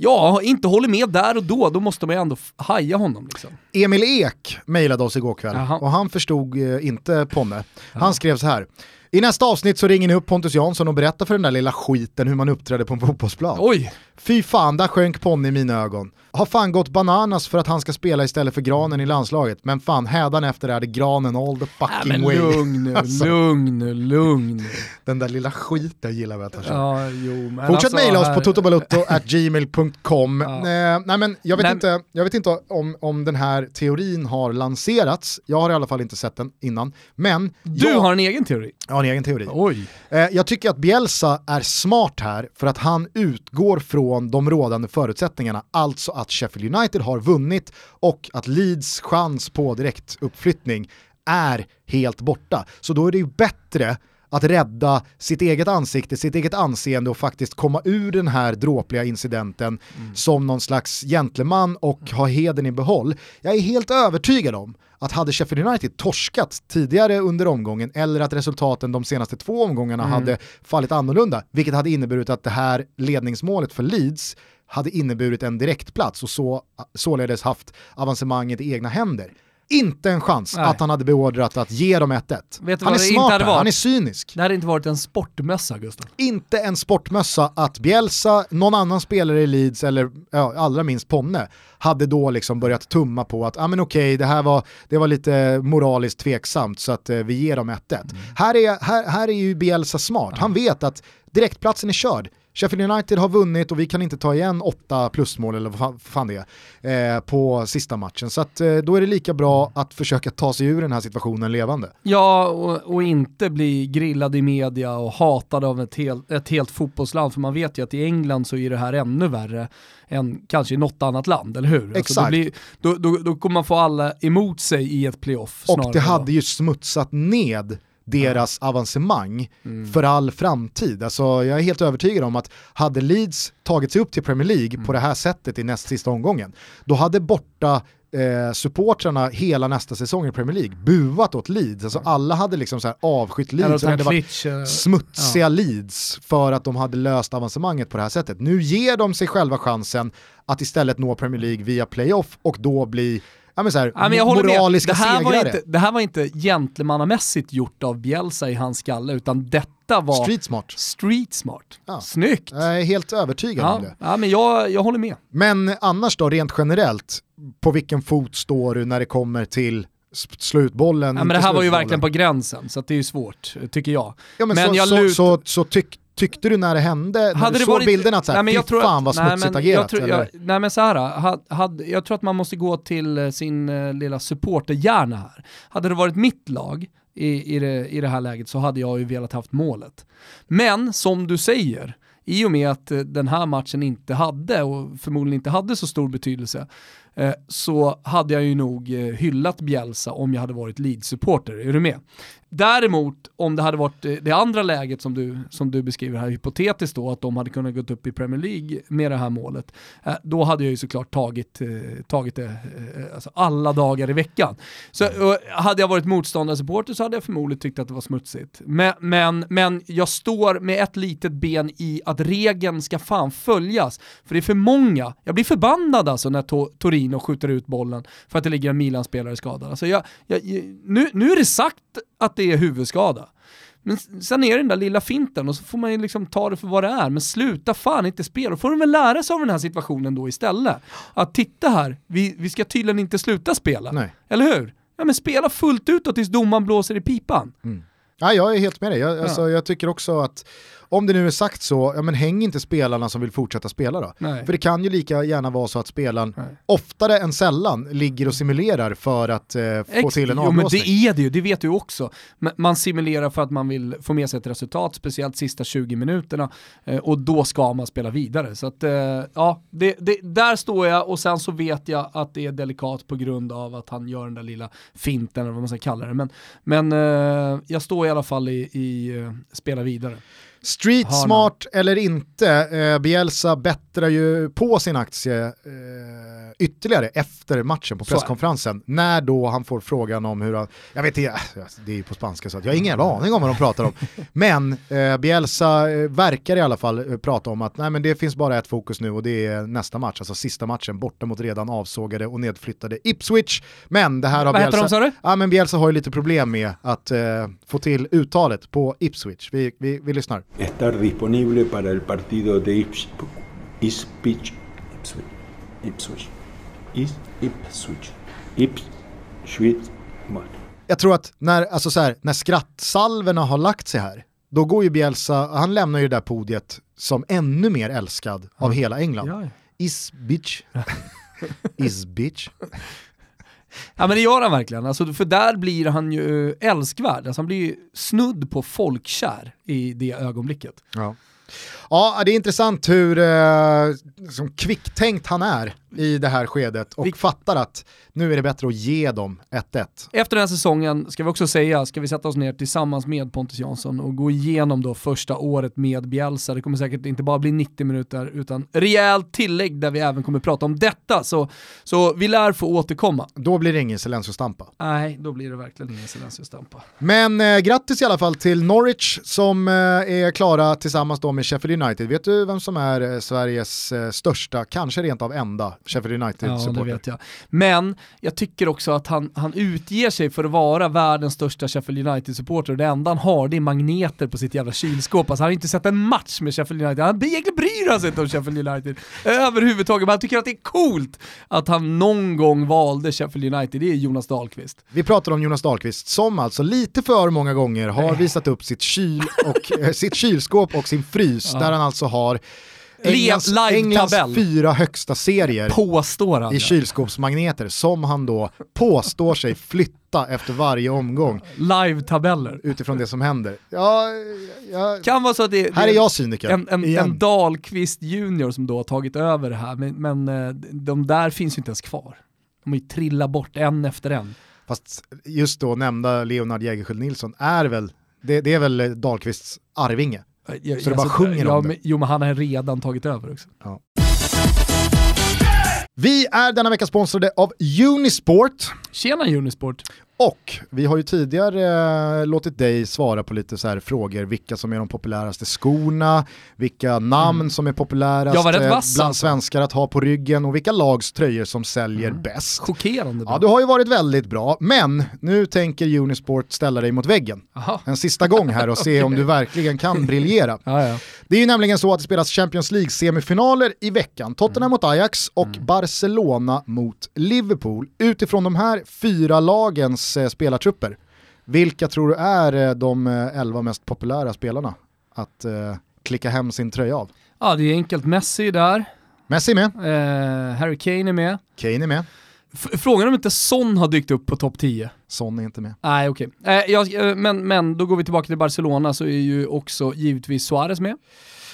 ja, inte håller med där och då, då måste man ju ändå haja honom. Liksom. Emil Ek mejlade oss igår kväll Aha. och han förstod eh, inte Ponne. Han skrev så här. I nästa avsnitt så ringer ni upp Pontus Jansson och berättar för den där lilla skiten hur man uppträder på en fotbollsplan. Oj! Fy fan, där sjönk Ponne i mina ögon har fan gått bananas för att han ska spela istället för Granen i landslaget. Men fan, hädan efter är det Granen all the fucking ja, way. Lugn nu, alltså. lugn nu, lugn. Den där lilla skiten gillar vi att han ja, jo, Fortsätt alltså, mejla oss på totobalutto.gmail.com. Ja. Eh, nej men jag vet men... inte, jag vet inte om, om den här teorin har lanserats. Jag har i alla fall inte sett den innan. Men du jag, har en egen teori? Jag har en egen teori. Oj. Eh, jag tycker att Bielsa är smart här för att han utgår från de rådande förutsättningarna, alltså att Sheffield United har vunnit och att Leeds chans på direktuppflyttning är helt borta. Så då är det ju bättre att rädda sitt eget ansikte, sitt eget anseende och faktiskt komma ur den här dråpliga incidenten mm. som någon slags gentleman och ha heden i behåll. Jag är helt övertygad om att hade Sheffield United torskat tidigare under omgången eller att resultaten de senaste två omgångarna mm. hade fallit annorlunda, vilket hade inneburit att det här ledningsmålet för Leeds hade inneburit en direktplats och så, således haft avancemanget i egna händer inte en chans Nej. att han hade beordrat att ge dem 1-1. Han är smart han är cynisk. Det hade inte varit en sportmössa Gustav. Inte en sportmössa att Bielsa, någon annan spelare i Leeds eller ja, allra minst Ponne hade då liksom börjat tumma på att ah, men okej, det här var, det var lite moraliskt tveksamt så att eh, vi ger dem 1-1. Mm. Här, är, här, här är ju Bielsa smart, han vet att direktplatsen är körd. Sheffield United har vunnit och vi kan inte ta igen åtta plusmål eller vad fan det är eh, på sista matchen. Så att, eh, då är det lika bra att försöka ta sig ur den här situationen levande. Ja, och, och inte bli grillad i media och hatad av ett, hel, ett helt fotbollsland. För man vet ju att i England så är det här ännu värre än kanske i något annat land, eller hur? Exakt. Alltså då, blir, då, då, då kommer man få alla emot sig i ett playoff. Och det hade ju smutsat ned deras mm. avancemang mm. för all framtid. Alltså, jag är helt övertygad om att hade Leeds tagit sig upp till Premier League mm. på det här sättet i näst sista omgången, då hade borta eh, supportrarna hela nästa säsong i Premier League buat åt Leeds. Alltså alla hade liksom så här avskytt Leeds, det hade varit eh, smutsiga ja. Leeds för att de hade löst avancemanget på det här sättet. Nu ger de sig själva chansen att istället nå Premier League via playoff och då bli ja, men så här, ja, men jag moraliska det här segrare. Var inte, det här var inte gentlemannamässigt gjort av Bielsa i hans skalle, utan detta var street smart. Street smart. Ja. Snyggt! Jag är helt övertygad ja. om det. Ja, men jag, jag håller med. Men annars då, rent generellt, på vilken fot står du när det kommer till slutbollen? Ja, men det här var ju verkligen på gränsen, så det är ju svårt, tycker jag. Ja, men, men så, jag lut... så, så, så tyck, Tyckte du när det hände, när hade du såg varit, bilderna att såhär, nej, fy fan vad smutsigt agerat? Jag tror, jag, nej men såhär, had, had, jag tror att man måste gå till eh, sin uh, lilla supporterhjärna här. Hade det varit mitt lag i, i, det, i det här läget så hade jag ju velat haft målet. Men som du säger, i och med att uh, den här matchen inte hade, och förmodligen inte hade så stor betydelse, uh, så hade jag ju nog hyllat Bjälsa om jag hade varit Leeds-supporter. Är du med? Däremot, om det hade varit eh, det andra läget som du, som du beskriver här, hypotetiskt då, att de hade kunnat gå upp i Premier League med det här målet, eh, då hade jag ju såklart tagit, eh, tagit det alltså alla dagar i veckan. Så hade jag varit motståndarsupporter så hade jag förmodligen tyckt att det var smutsigt. Men, men, men jag står med ett litet ben i att regeln ska fan följas, för det är för många. Jag blir förbannad alltså när to Torino skjuter ut bollen för att det ligger en Milan-spelare skadad. Alltså jag, jag, nu, nu är det sagt att det är huvudskada. Men sen är det den där lilla finten och så får man ju liksom ta det för vad det är. Men sluta fan inte spela. Då får de väl lära sig av den här situationen då istället. Att titta här, vi, vi ska tydligen inte sluta spela. Nej. Eller hur? Ja men spela fullt ut då tills domaren blåser i pipan. Mm. Ja, jag är helt med dig. Jag, ja. alltså, jag tycker också att om det nu är sagt så, ja men häng inte spelarna som vill fortsätta spela då. Nej. För det kan ju lika gärna vara så att spelaren Nej. oftare än sällan ligger och simulerar för att eh, få till en avblåsning. Jo men det är det ju, det vet du också. Man simulerar för att man vill få med sig ett resultat, speciellt sista 20 minuterna, eh, och då ska man spela vidare. Så att, eh, ja, det, det, där står jag och sen så vet jag att det är delikat på grund av att han gör den där lilla finten, eller vad man ska kalla det. Men, men eh, jag står i alla fall i, i eh, spela vidare. Street smart eller inte, eh, Bielsa bättrar ju på sin aktie eh, ytterligare efter matchen på presskonferensen. När då han får frågan om hur han, jag vet inte, det är ju på spanska så jag har ingen aning om vad de pratar om. Men eh, Bielsa eh, verkar i alla fall eh, prata om att nej, men det finns bara ett fokus nu och det är nästa match, alltså sista matchen borta mot redan avsågade och nedflyttade Ipswich. Men det här har vad Bielsa, heter de, ja, men Bielsa har ju lite problem med att eh, få till uttalet på Ipswich. Vi, vi, vi lyssnar. Estar disponible para el partido de Ipswich. Ipswich. Ipswich. Ipswich. Ipswich. Jag tror att när, alltså så här, när skrattsalverna har lagt sig här, då går ju Bielsa, han lämnar ju det där podiet som ännu mer älskad av hela England. Ja, ja. Is bitch. Is bitch. Ja men det gör han verkligen, alltså, för där blir han ju älskvärd. Alltså, han blir ju snudd på folkkär i det ögonblicket. Ja. Ja, det är intressant hur eh, som kvicktänkt han är. i det här skedet och vi... fattar att nu är det bättre att ge dem 1-1. Efter den här säsongen, ska vi också säga, ska vi sätta oss ner tillsammans med Pontus Jansson och gå igenom då första året med Bielsa. Det kommer säkert inte bara bli 90 minuter utan rejält tillägg där vi även kommer prata om detta. Så, så vi lär få återkomma. Då blir det ingen Silencio-stampa. Nej, då blir det verkligen ingen Silencio-stampa. Men eh, grattis i alla fall till Norwich som eh, är klara tillsammans då med Sheffield United. Vet du vem som är eh, Sveriges eh, största, kanske rent av enda, Sheffield United-supporter? Ja, det vet jag. Men jag tycker också att han, han utger sig för att vara världens största Sheffield United-supporter och det enda han har det är magneter på sitt jävla kylskåp. Alltså han har inte sett en match med Sheffield United, han egentligen bryr han sig inte om Sheffield United överhuvudtaget, men han tycker att det är coolt att han någon gång valde Sheffield United, det är Jonas Dahlqvist. Vi pratar om Jonas Dahlqvist som alltså lite för många gånger har visat upp sitt, kyl och, äh, sitt kylskåp och sin frys, ja. där han alltså har Englands, Englands fyra högsta serier påstår han, i kylskåpsmagneter som han då påstår sig flytta efter varje omgång. Live-tabeller. Utifrån det som händer. Ja, ja, kan vara så att det, här är jag cyniker. En, en, en Dahlqvist junior som då har tagit över det här, men, men eh, de där finns ju inte ens kvar. De har ju trillat bort en efter en. Fast just då nämnda Leonard Jägerskiöld Nilsson är väl, det, det är väl Dahlqvists arvinge. Jag, så det bara alltså, sjunger ja, om det. Jo men han har redan tagit över också. Ja. Vi är denna vecka sponsrade av Unisport. Tjena Unisport. Och vi har ju tidigare eh, låtit dig svara på lite så här frågor, vilka som är de populäraste skorna, vilka namn mm. som är populärast eh, bland alltså. svenskar att ha på ryggen och vilka lags tröjor som säljer mm. bäst. Chockerande bra. Ja, du har ju varit väldigt bra, men nu tänker Unisport ställa dig mot väggen. Aha. En sista gång här och se okay. om du verkligen kan briljera. ja, ja. Det är ju nämligen så att det spelas Champions League-semifinaler i veckan. Tottenham mm. mot Ajax och mm. Barcelona mot Liverpool. Utifrån de här fyra lagens eh, spelartrupper. Vilka tror du är eh, de eh, elva mest populära spelarna att eh, klicka hem sin tröja av? Ja, det är enkelt. Messi där. Messi är med. Eh, Harry Kane är med. Kane är med. F frågan om inte Son har dykt upp på topp 10. Son är inte med. Nej okej. Okay. Eh, men, men då går vi tillbaka till Barcelona så är ju också givetvis Suarez med.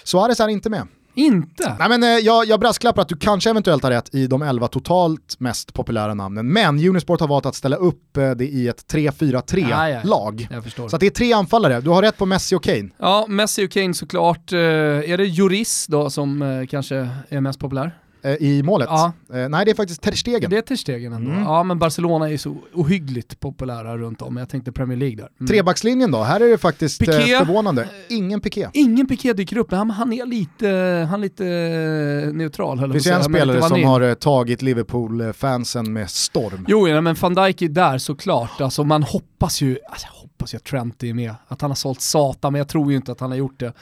Suarez är inte med. Inte? Nej, men, eh, jag, jag brasklappar att du kanske eventuellt har rätt i de 11 totalt mest populära namnen, men Unisport har valt att ställa upp eh, det i ett 3-4-3-lag. Så att det är tre anfallare, du har rätt på Messi och Kane. Ja, Messi och Kane såklart. Eh, är det Juris då som kanske är mest populär? Eh, i målet. Ja. Eh, nej, det är faktiskt Ter Stegen. Det är Ter Stegen ändå. Mm. Ja, men Barcelona är så ohyggligt populära runt om. Jag tänkte Premier League där. Mm. Trebackslinjen då? Här är det faktiskt eh, Piqué. förvånande. Ingen Piqué. Ingen Piqué dyker upp, men han är lite, han är lite neutral. Det finns ju en spelare som har tagit Liverpool-fansen med storm. Jo, ja, men van Dijk är där såklart. Alltså, man hoppas ju, alltså, hoppas att Trent är med. Att han har sålt Satan, men jag tror ju inte att han har gjort det.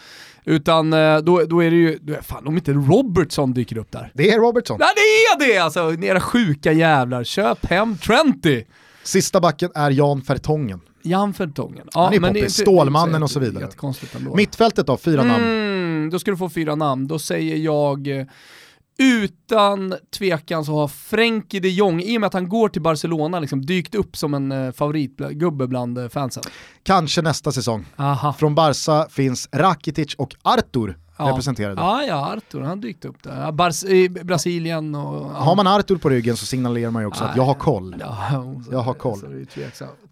Utan eh, då, då är det ju, fan om inte Robertson dyker upp där. Det är Robertson. Nej det är det alltså! Ni era sjuka jävlar, köp hem Trenty! Sista backen är Jan Fertongen. Jan Fertongen. Ja, Han är men poppis, Stålmannen och så vidare. Mittfältet då, fyra mm, namn. Då ska du få fyra namn. Då säger jag eh, utan tvekan så har Frenkie de Jong, i och med att han går till Barcelona, liksom dykt upp som en eh, favoritgubbe bland eh, fansen. Kanske nästa säsong. Aha. Från Barca finns Rakitic och Artur ja. representerade. Ja, ja, Artur, han dykt upp där. Ja, Bars I Brasilien och... Ja. Har man Artur på ryggen så signalerar man ju också att jag har koll. Ja, jag har koll.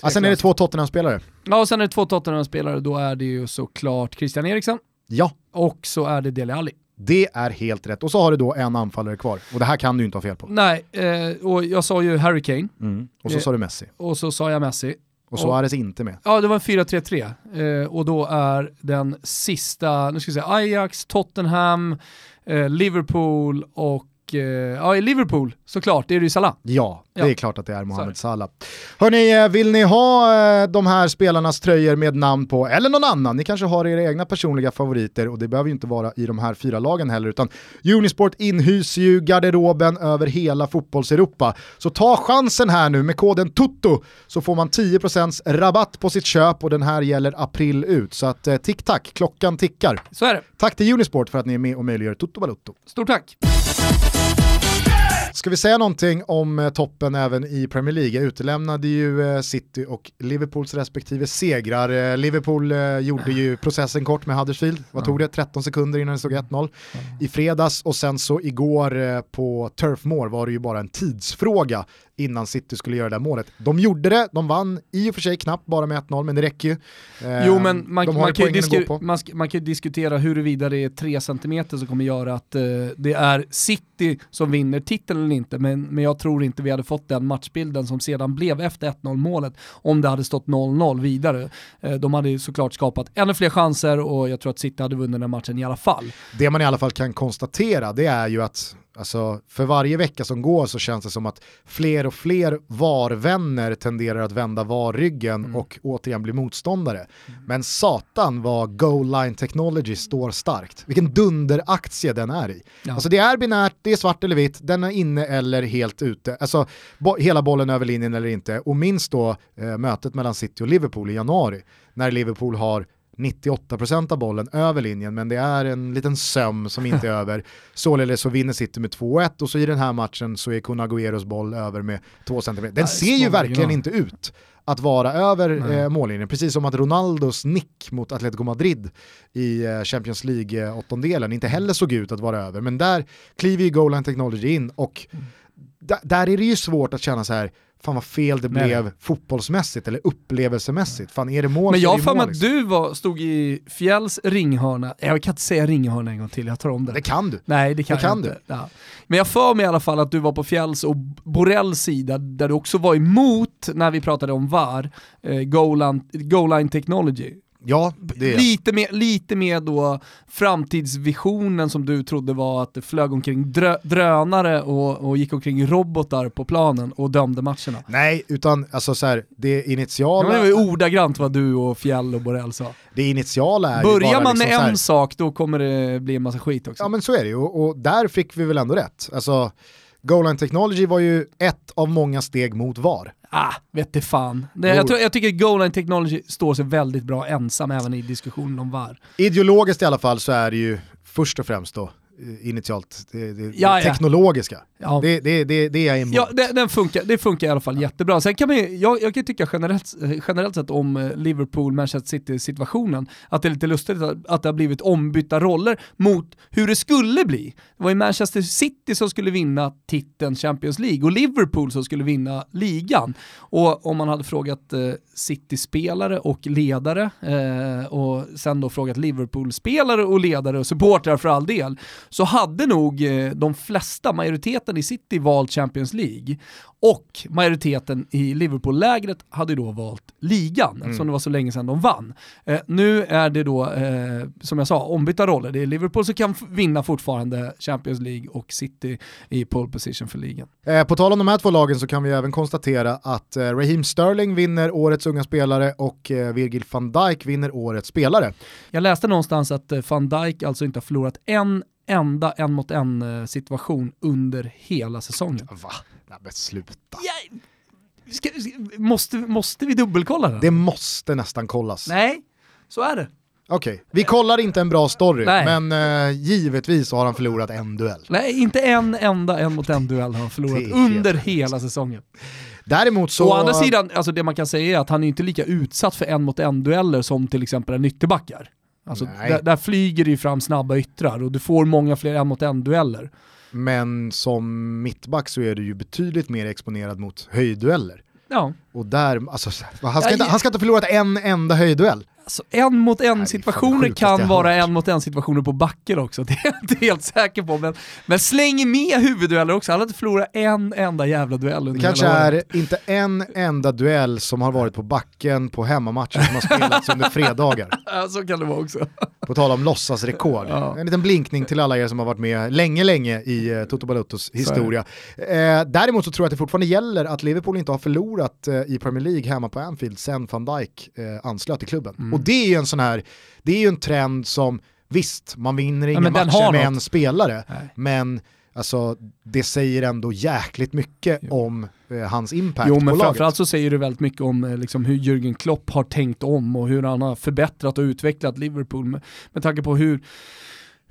Ja, sen är det två Tottenham-spelare. Ja, och sen är det två Tottenham-spelare, då är det ju såklart Christian Eriksen. Ja. Och så är det Dele Alli. Det är helt rätt. Och så har du då en anfallare kvar. Och det här kan du inte ha fel på. Nej, eh, och jag sa ju Harry Kane. Mm. Och så eh, sa du Messi. Och så sa jag Messi. Och Suarez inte med. Ja, det var en 4-3-3. Eh, och då är den sista, nu ska vi säga Ajax, Tottenham, eh, Liverpool och Eh, ja, i Liverpool såklart, det är det ju Salah. Ja, det ja. är klart att det är Mohamed Salah. Hörni, eh, vill ni ha eh, de här spelarnas tröjor med namn på, eller någon annan, ni kanske har era egna personliga favoriter och det behöver ju inte vara i de här fyra lagen heller, utan Unisport inhyser ju garderoben över hela fotbollseuropa. Så ta chansen här nu med koden TUTTO så får man 10% rabatt på sitt köp och den här gäller april ut. Så att tick-tack, klockan tickar. Så är det. Tack till Unisport för att ni är med och möjliggör Tutto Balutto. Stort tack! Ska vi säga någonting om eh, toppen även i Premier League? Jag utelämnade ju eh, City och Liverpools respektive segrar. Eh, Liverpool gjorde ju processen kort med Huddersfield, vad tog det? 13 sekunder innan det stod 1-0 i fredags och sen så igår på Turf Moor var det ju bara en tidsfråga innan City skulle göra det där målet. De gjorde det, de vann i och för sig knappt bara med 1-0 men det räcker ju. Jo men man, man, kan, ju man, man kan diskutera huruvida det är 3 cm som kommer göra att uh, det är City som vinner titeln eller inte men, men jag tror inte vi hade fått den matchbilden som sedan blev efter 1-0 målet om det hade stått 0-0 vidare. Eh, de hade ju såklart skapat ännu fler chanser och jag tror att City hade vunnit den matchen i alla fall. Det man i alla fall kan konstatera det är ju att Alltså, för varje vecka som går så känns det som att fler och fler VAR-vänner tenderar att vända VAR-ryggen mm. och återigen bli motståndare. Mm. Men satan vad Goal Line Technology står starkt. Vilken dunderaktie den är i. Ja. Alltså det är binärt, det är svart eller vitt, den är inne eller helt ute. Alltså bo hela bollen över linjen eller inte. Och minst då eh, mötet mellan City och Liverpool i januari, när Liverpool har 98% av bollen över linjen, men det är en liten söm som inte är över. Således så vinner City med 2-1 och så i den här matchen så är Kun Agüeros boll över med 2 cm. Den ser ju verkligen inte ut att vara över eh, mållinjen, precis som att Ronaldos nick mot Atletico Madrid i eh, Champions League-åttondelen inte heller såg ut att vara över, men där kliver ju Goal Technology in och mm. där är det ju svårt att känna så här, fan vad fel det Nej. blev fotbollsmässigt eller upplevelsemässigt. Fan är det mål Men jag har för mig att liksom. du var, stod i Fjälls ringhörna, jag kan inte säga ringhörna en gång till, jag tar om det. Det kan du. Nej det kan, det kan inte. du. Ja. Men jag för mig i alla fall att du var på Fjälls och Borrells sida, där du också var emot när vi pratade om VAR, eh, Goal Line Technology. Ja, lite mer, lite mer då framtidsvisionen som du trodde var att det flög omkring drö drönare och, och gick omkring robotar på planen och dömde matcherna. Nej, utan alltså så här, det initiala... Ja, det var ju ordagrant vad du och Fjäll och Borrell sa. Det initiala är Börjar man liksom med en sak då kommer det bli en massa skit också. Ja men så är det ju, och, och där fick vi väl ändå rätt. Alltså, Goal Technology var ju ett av många steg mot VAR. Ah, vet det fan. Det, jag, tror, jag tycker Goal Line Technology står sig väldigt bra ensam även i diskussionen om VAR. Ideologiskt i alla fall så är det ju först och främst då initialt, det, det, ja, teknologiska. Ja. Det, det, det, det är jag emot. Ja, det, den funkar, det funkar i alla fall jättebra. Sen kan man jag, jag kan tycka generellt, generellt sett om eh, Liverpool-Manchester City-situationen, att det är lite lustigt att, att det har blivit ombytta roller mot hur det skulle bli. Det var ju Manchester City som skulle vinna titeln Champions League och Liverpool som skulle vinna ligan. Och om man hade frågat eh, City-spelare och ledare eh, och sen då frågat Liverpool-spelare och ledare och supportrar för all del, så hade nog eh, de flesta, majoriteten i City valt Champions League och majoriteten i Liverpool-lägret hade då valt ligan mm. eftersom det var så länge sedan de vann. Eh, nu är det då, eh, som jag sa, ombytta roller. Det är Liverpool som kan vinna fortfarande Champions League och City i pole position för ligan. Eh, på tal om de här två lagen så kan vi även konstatera att Raheem Sterling vinner årets unga spelare och Virgil van Dijk vinner årets spelare. Jag läste någonstans att van Dijk alltså inte har förlorat en enda en mot en eh, situation under hela säsongen. Va? Nej men sluta. Ja, ska, måste, måste vi dubbelkolla det? Det måste nästan kollas. Nej, så är det. Okej, okay. vi kollar inte en bra story, Nej. men uh, givetvis har han förlorat en duell. Nej, inte en enda en mot en duell har han förlorat under hela säsongen. Däremot så... Å andra sidan, alltså det man kan säga är att han är inte lika utsatt för en mot en dueller som till exempel en ytterbackar. Alltså där, där, flyger det ju fram snabba yttrar och du får många fler en mot en dueller. Men som mittback så är du ju betydligt mer exponerad mot höjddueller. Ja. Och där, alltså, han, ska inte, han ska inte ha förlorat en enda höjdduell. Alltså en mot en situationer kan vara en mot en situationer på backen också, det är jag inte helt säker på. Men, men släng med huvuddueller också, han har inte förlorat en enda jävla duell under Det kanske är inte en enda duell som har varit på backen på hemmamatcher som har spelats under fredagar. Så kan det vara också. På tal om låtsasrekord. Ja. En liten blinkning till alla er som har varit med länge, länge i uh, Toto Baluttos historia. Eh, däremot så tror jag att det fortfarande gäller att Liverpool inte har förlorat eh, i Premier League hemma på Anfield sen van Dijk eh, anslöt till klubben. Mm. Och det är ju en sån här, det är ju en trend som, visst, man vinner inga ja, matcher med en spelare, Nej. men alltså, det säger ändå jäkligt mycket jo. om eh, hans impact jo, men på framförallt så säger det väldigt mycket om eh, liksom, hur Jürgen Klopp har tänkt om och hur han har förbättrat och utvecklat Liverpool med, med tanke på hur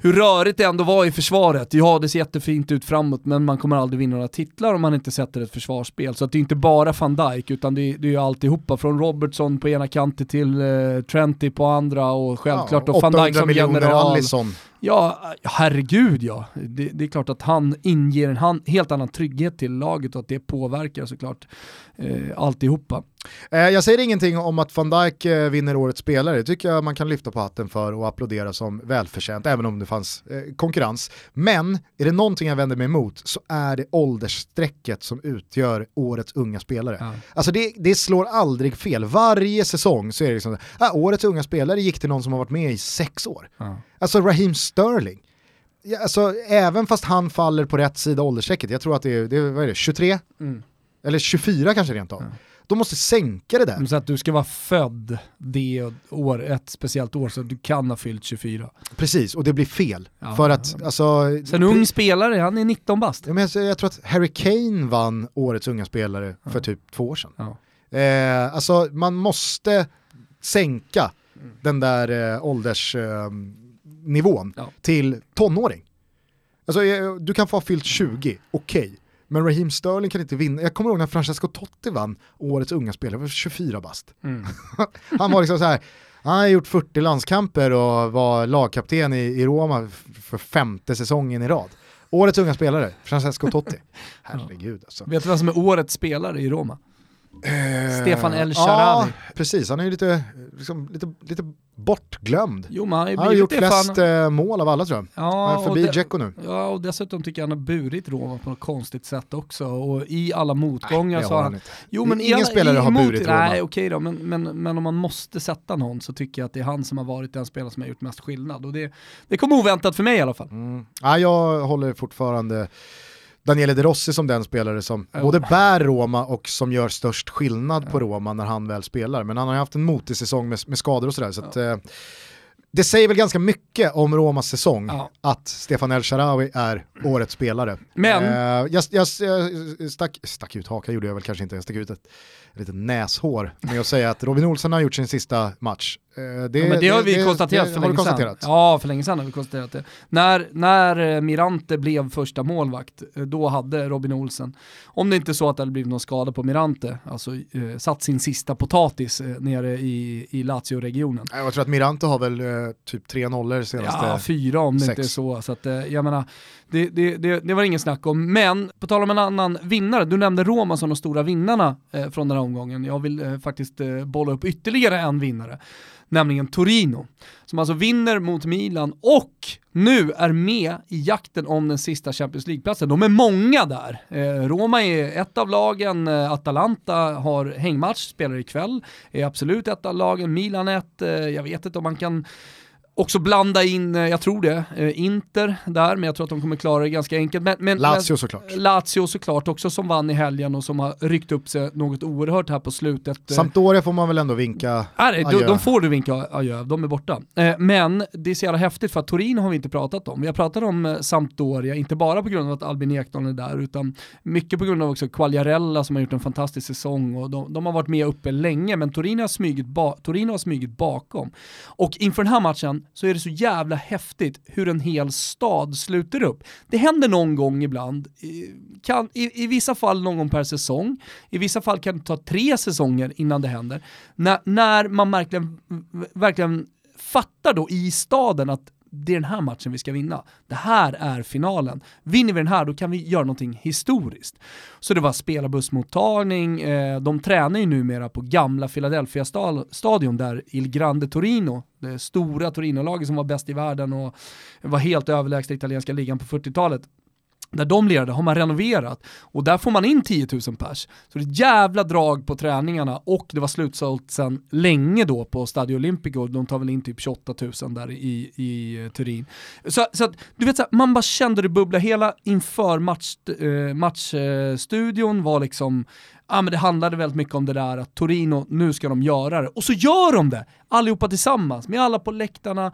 hur rörigt det ändå var i försvaret. Ja, det ser jättefint ut framåt, men man kommer aldrig vinna några titlar om man inte sätter ett försvarsspel. Så det är inte bara van Dijk, utan det är, det är ju alltihopa. Från Robertson på ena kanten till uh, Trenty på andra och självklart ja, och van Dijk som general. Allison. Ja, herregud ja. Det, det, är klart att han inger en helt annan trygghet till laget och att det påverkar såklart eh, alltihopa. Eh, jag säger ingenting om att van Dijk eh, vinner årets spelare, det tycker jag man kan lyfta på hatten för och applådera som välförtjänt, även om det fanns eh, konkurrens. Men är det någonting jag vänder mig emot så är det åldersstrecket som utgör årets unga spelare. Ja. Alltså det, det, slår aldrig fel, varje säsong så är det liksom, ah, årets unga spelare gick till någon som har varit med i sex år. Ja. Alltså Raheem Sterling, ja, alltså, även fast han faller på rätt sida åldersstrecket, jag tror att det är, det är, vad är det 23? Mm. Eller 24 kanske rent av. Ja. De måste sänka det där. Så att du ska vara född det år, ett speciellt år så att du kan ha fyllt 24. Precis, och det blir fel. Ja, för att, ja. alltså... Så en ung spelare, han är 19 bast. Ja, men jag, jag tror att Harry Kane vann årets unga spelare för typ två år sedan. Eh, alltså man måste sänka mm. den där eh, åldersnivån eh, till tonåring. Alltså, eh, du kan få ha fyllt 20, okej. Okay. Men Raheem Sterling kan inte vinna. Jag kommer ihåg när Francesco Totti vann årets unga spelare, var 24 bast. Mm. han var liksom så här, han har gjort 40 landskamper och var lagkapten i, i Roma för femte säsongen i rad. Årets unga spelare, Francesco Totti. Herregud alltså. Vet du vem som är årets spelare i Roma? Eh, Stefan El Sharawi. Ja, precis. Han är ju lite, liksom, lite, lite bortglömd. Jo, man har, han har gjort flest han... Eh, mål av alla tror jag. Ja, han är förbi Dzeko nu. Ja, och dessutom tycker jag han har burit Roma på något konstigt sätt också. Och i alla motgångar nej, så har han... Inte. Jo, men Ingen alla, spelare har burit Roma. Nej, okej då, men, men, men om man måste sätta någon så tycker jag att det är han som har varit den spelare som har gjort mest skillnad. Och det, det kom oväntat för mig i alla fall. Mm. Ja, jag håller fortfarande Daniele De Rossi som den spelare som oh. både bär Roma och som gör störst skillnad oh. på Roma när han väl spelar. Men han har ju haft en motig säsong med, med skador och sådär. Så, oh. eh, det säger väl ganska mycket om Romas säsong att Stefan El Sharawi är årets spelare. Men... Eh, jag, jag, jag stack, stack ut hakan gjorde jag väl kanske inte, jag stack ut ett lite näshår med att säga att Robin Olsen har gjort sin sista match. Det, ja, men det har vi det, konstaterat det, för länge sedan. Ja, för länge sedan har vi konstaterat det. När, när eh, Mirante blev första målvakt, eh, då hade Robin Olsen, om det inte så att det hade blivit någon skada på Mirante, alltså eh, satt sin sista potatis eh, nere i, i Lazio-regionen. Jag tror att Mirante har väl eh, typ tre nollor senaste Ja, fyra om det sex. inte är så. så att, eh, jag menar, det, det, det, det, var ingen snack om. Men på tal om en annan vinnare, du nämnde Roma som de stora vinnarna eh, från den här omgången. Jag vill eh, faktiskt eh, bolla upp ytterligare en vinnare, nämligen Torino. Som alltså vinner mot Milan och nu är med i jakten om den sista Champions League-platsen. De är många där. Eh, Roma är ett av lagen, eh, Atalanta har hängmatch, spelar ikväll, är absolut ett av lagen, Milan ett, eh, jag vet inte om man kan Också blanda in, eh, jag tror det, eh, Inter där, men jag tror att de kommer klara det ganska enkelt. Men, men, Lazio såklart. Lazio såklart också som vann i helgen och som har ryckt upp sig något oerhört här på slutet. Eh. Sampdoria får man väl ändå vinka Nej, adjö. de, får du vinka adjö, de är borta. Men det är så jävla häftigt för att Torino har vi inte pratat om. Vi har pratat om Sampdoria, inte bara på grund av att Albin Ekdal är där, utan mycket på grund av också Quagliarella som har gjort en fantastisk säsong och de, de har varit med uppe länge, men Torino har, smugit ba har smugit bakom. Och inför den här matchen så är det så jävla häftigt hur en hel stad sluter upp. Det händer någon gång ibland, kan, i, i vissa fall någon gång per säsong, i vissa fall kan det ta tre säsonger innan det händer, när, när man verkligen, verkligen fattar då i staden att det är den här matchen vi ska vinna. Det här är finalen. Vinner vi den här, då kan vi göra någonting historiskt. Så det var spelarbussmottagning, eh, de tränar ju numera på gamla Philadelphia stadion där Il Grande Torino, det stora Torino-laget som var bäst i världen och var helt överlägsna italienska ligan på 40-talet, där de lirade har man renoverat och där får man in 10 000 pers. Så det är ett jävla drag på träningarna och det var slutsålt sedan länge då på Stadio Olimpico, de tar väl in typ 28 000 där i, i eh, Turin. Så, så att, du vet, så här, man bara kände det bubbla, hela inför match, eh, matchstudion var liksom ah, men det handlade väldigt mycket om det där att Torino, nu ska de göra det. Och så gör de det! Allihopa tillsammans, med alla på läktarna.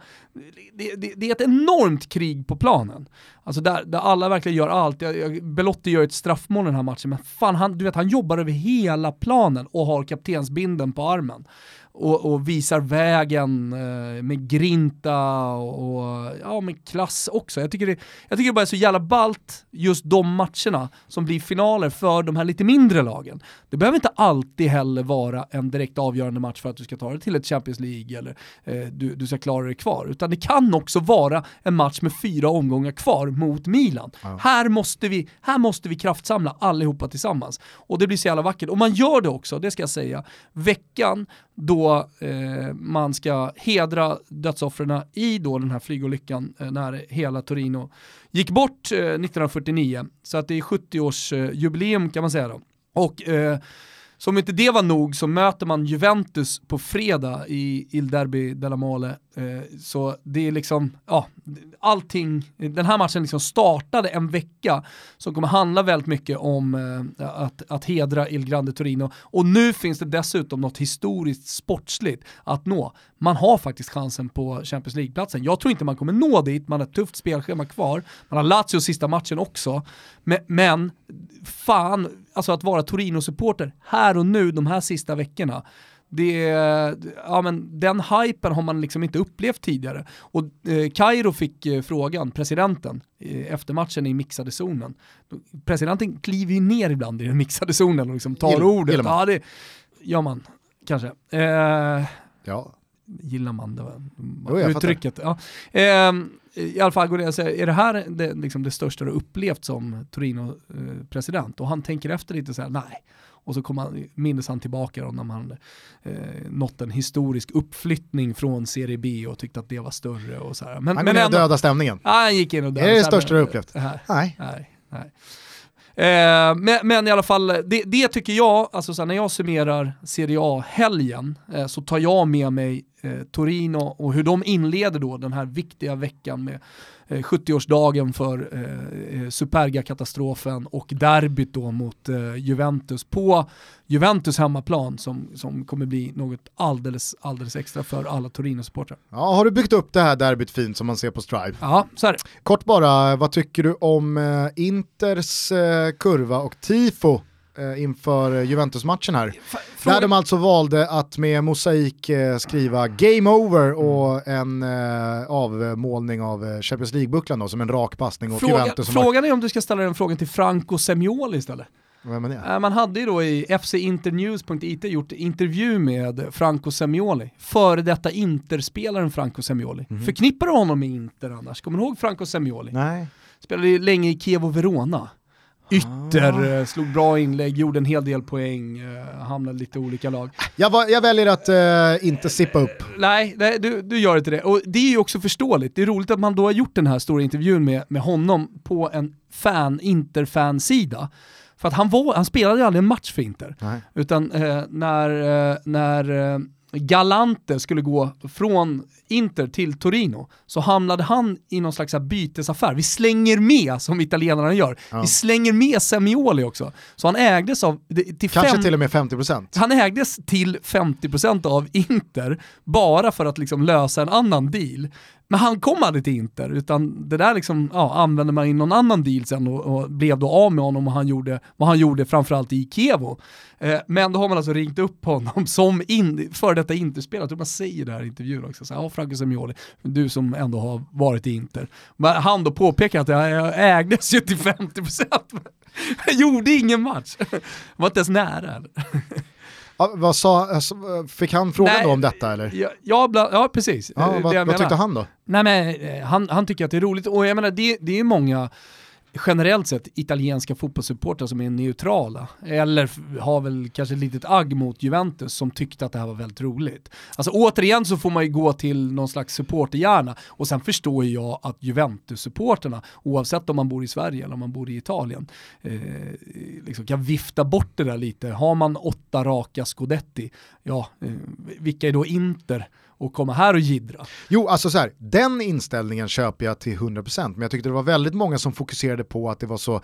Det, det, det är ett enormt krig på planen. Alltså där, där alla verkligen gör allt. Belotti gör ett straffmål den här matchen, men fan, han, du vet, han jobbar över hela planen och har kaptensbinden på armen och, och visar vägen eh, med grinta och, och, ja, med klass också. Jag tycker, det, jag tycker det bara är så jävla balt just de matcherna som blir finaler för de här lite mindre lagen. Det behöver inte alltid heller vara en direkt avgörande match för att du ska ta dig till ett Champions League eller eh, du, du ska klara dig kvar, utan det kan också vara en match med fyra omgångar kvar mot Milan. Ja. Här, måste vi, här måste vi kraftsamla allihopa tillsammans. Och det blir så jävla vackert. Och man gör det också, det ska jag säga, veckan då eh, man ska hedra dödsoffren i då den här flygolyckan eh, när hela Torino gick bort eh, 1949. Så att det är 70-årsjubileum eh, kan man säga då. Och eh, som inte det var nog så möter man Juventus på fredag i Il Derby della Male Eh, så det är liksom, ja, allting, den här matchen liksom startade en vecka som kommer handla väldigt mycket om eh, att, att hedra Il Grande Torino. Och nu finns det dessutom något historiskt sportsligt att nå. Man har faktiskt chansen på Champions League-platsen. Jag tror inte man kommer nå dit, man har ett tufft spelschema kvar. Man har Lazio sista matchen också. Men, men fan, alltså att vara Torino-supporter här och nu de här sista veckorna, det, ja, men den hypen har man liksom inte upplevt tidigare. Och eh, Kairo fick eh, frågan, presidenten, eh, efter matchen i mixade zonen. Presidenten kliver ju ner ibland i den mixade zonen och liksom tar Gill, ordet. Ja, det gör man kanske. Eh, ja. Gillar man det? Jo, uttrycket. Ja. Eh, I alla fall går det att säga, är det här det, liksom det största du upplevt som Torino-president? Och han tänker efter lite och säger nej och så kom han, minns han tillbaka då när man eh, nått en historisk uppflyttning från Serie B och tyckte att det var större och så här. Men, han men ändå, döda stämningen. Ja, han gick in och dödade. Är det det största du upplevt? Nej. nej. nej, Eh, men, men, i alla fall, det, det tycker jag, alltså så här, när jag summerar Serie A-helgen eh, så tar jag med mig Torino och hur de inleder då den här viktiga veckan med 70-årsdagen eh, för eh, eh, Superga-katastrofen och derbyt då mot eh, Juventus på Juventus hemmaplan som, som kommer bli något alldeles, alldeles extra för alla Torino-supportrar. Ja, har du byggt upp det här derbyt fint som man ser på Strive? Ja, så är det. Kort bara, vad tycker du om eh, Inters eh, kurva och tifo eh, inför Juventus-matchen här. Fråga... Där de alltså valde att med mosaik eh, skriva “Game over” och en eh, avmålning av eh, Champions League-bucklan som en rak passning åt Fråga, Juventus. Frågan är om du ska ställa den frågan till Franco Semioli istället. Eh, man hade ju då i fcinternews.it gjort intervju med Franco Semioli, före detta Interspelaren Franco Semioli. Mm. Förknippar du honom med Inter annars? Kommer du ihåg Franco Semioli? Nej. Spelade länge i Kiev och Verona ytter, ah. Eh, slog bra inlägg, gjorde en hel del poäng, uh, hamnade lite olika lag. Jag, var, jag väljer att uh, inte sippa upp. Nej, nej du, du gör inte det. Och det är ju också förståeligt. Det är roligt att man då har gjort den här stora intervjun med, med honom på en fan, Inter-fansida. För att han, var, han spelade aldrig en match för Inter. Nej. Utan uh, när, när Galante skulle gå från Inter till Torino så hamnade han i någon slags bytesaffär. Vi slänger med, som italienarna gör, ja. vi slänger med Semioli också. Så han ägdes av... Till Kanske fem, till och med 50%. Han ägdes till 50% av Inter bara för att liksom lösa en annan deal. Men han kom aldrig till Inter, utan det där liksom, ja, använde man i någon annan deal sen och, och, blev då av med honom och han gjorde vad han gjorde framförallt i Kevo. Eh, men då har man alltså ringt upp honom som in, för detta Interspelare, jag tror man säger det här i intervjun också, så, ja Franco Semioli, du som ändå har varit i Inter. Men han då påpekar att jag ägdes ju till 50%, jag gjorde ingen match. Jag var inte ens nära. Ja, vad sa, alltså, fick han frågan Nej, då om detta eller? Ja, ja, ja precis. Ja, vad, vad tyckte han då? Nej men eh, han, han tycker att det är roligt och jag menar det, det är många generellt sett italienska fotbollssupportrar som är neutrala, eller har väl kanske ett litet agg mot Juventus som tyckte att det här var väldigt roligt. Alltså återigen så får man ju gå till någon slags supporterhjärna och sen förstår jag att Juventus-supporterna, oavsett om man bor i Sverige eller om man bor i Italien, eh, liksom kan vifta bort det där lite. Har man åtta raka scudetti, ja, eh, vilka är då Inter? Och komma här och gidra. Jo, alltså så här, den inställningen köper jag till 100% men jag tyckte det var väldigt många som fokuserade på att det var så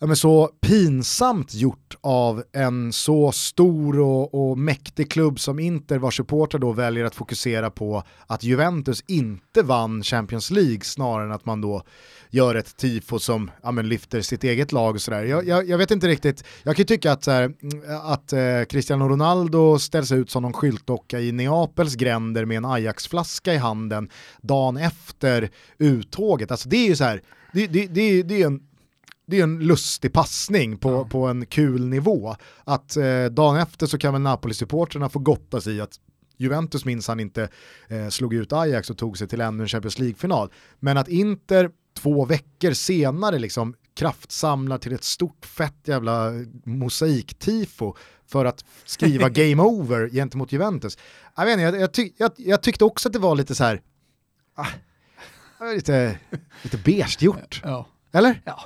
ja, men så pinsamt gjort av en så stor och, och mäktig klubb som Inter vars supportrar då väljer att fokusera på att Juventus inte vann Champions League snarare än att man då gör ett tifo som ja, men lyfter sitt eget lag och sådär. Jag, jag, jag, vet inte riktigt, jag kan ju tycka att, här, mm, att eh, Cristiano Ronaldo ställs ut som någon skyltdocka i Neapels gränder med en Ajax-flaska i handen dagen efter uttåget. Alltså det är ju så här, det, det, det, det är en det är en lustig passning på, ja. på en kul nivå. Att eh, dagen efter så kan väl Napoli-supporterna få gotta sig i att Juventus minns han inte eh, slog ut Ajax och tog sig till ännu en Champions League-final. Men att Inter två veckor senare liksom kraftsamlar till ett stort fett jävla mosaiktifo för att skriva game over gentemot Juventus. Jag, vet inte, jag, jag, tyck, jag, jag, tyckte också att det var lite så här, ah, lite, lite beige gjort. Ja. Eller? Ja,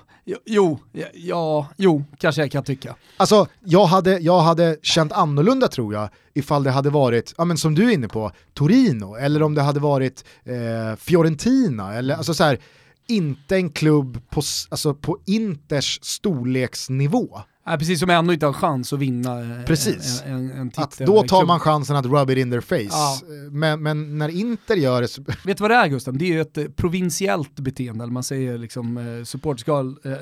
jo, ja, jo, kanske jag kan tycka. Alltså, jag hade, jag hade känt annorlunda tror jag ifall det hade varit, ja men som du är inne på, Torino, eller om det hade varit eh, Fiorentina, eller alltså så här, inte en klubb på, alltså på Inters storleksnivå. Nej, precis som ännu inte har chans att vinna eh, precis. En, en, en titel. Att då tar man chansen att rub it in their face. Ja. Men, men, när Inter gör det så... Vet du vad det är Gustav? Det är ju ett eh, provinsiellt beteende, eller man säger liksom eh, supportskal eh, eh,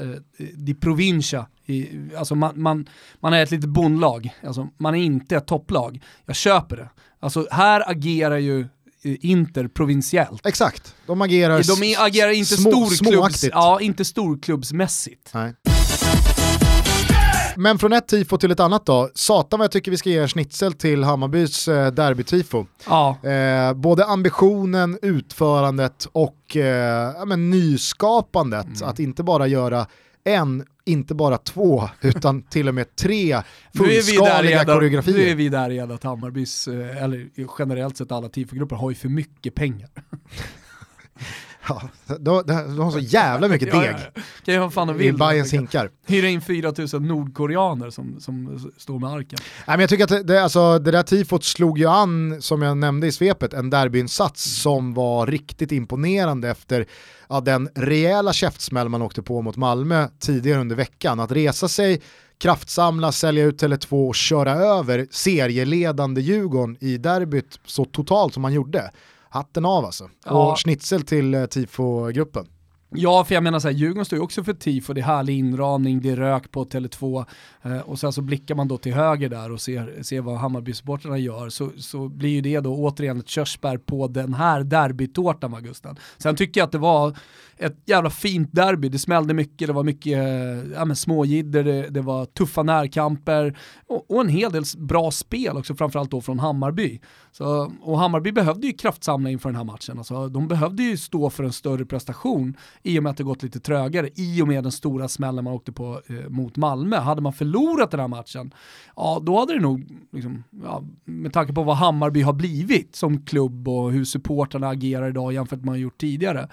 di provincia. I, alltså man, man, man är ett litet bondlag, alltså man är inte ett topplag. Jag köper det. Alltså här agerar ju Inter provinsiellt. Exakt, de agerar, de agerar inte, små, storklubbs, ja, inte storklubbsmässigt. Nej. Men från ett tifo till ett annat då. Satan vad jag tycker vi ska ge en schnitzel till Hammarbys eh, derbytifo. Ja. Eh, både ambitionen, utförandet och eh, ja, men nyskapandet. Mm. Att inte bara göra en, inte bara två, utan till och med tre fullskaliga koreografier. Nu är vi där igen att Hammarbys, eh, eller generellt sett alla tifogrupper har ju för mycket pengar. Ja, de, de, har så jävla mycket deg ja, ja. fan i Bajens hinkar. Hyra in 4000 nordkoreaner som, som står med arken. Nej, men jag tycker att det, alltså, det där tifot slog ju an, som jag nämnde i svepet, en derbyinsats som var riktigt imponerande efter ja, den rejäla käftsmäll man åkte på mot Malmö tidigare under veckan. Att resa sig kraftsamla, sälja ut Tele2 och köra över serieledande Djurgården i derbyt så totalt som man gjorde hatten av alltså. Ja. Och schnitzel till eh, tifo-gruppen. Ja, för jag menar så här, Djurgården står ju också för tifo, det är härlig inramning, det är rök på Tele2 eh, och sen så blickar man då till höger där och ser, ser vad Hammarby-supportrarna gör så, så blir ju det då återigen ett körsbär på den här derbytårtan va Gusten. Sen tycker jag att det var ett jävla fint derby, det smällde mycket, det var mycket eh, ja, småjidder, det, det, var tuffa närkamper och, och, en hel del bra spel också, framförallt då från Hammarby. Så, och Hammarby behövde ju kraftsamla inför den här matchen, alltså, de behövde ju stå för en större prestation i och med att det gått lite trögare, i och med den stora smällen man åkte på eh, mot Malmö. Hade man förlorat den här matchen, ja då hade det nog, liksom, ja, med tanke på vad Hammarby har blivit som klubb och hur supportrarna agerar idag jämfört med vad man gjort tidigare,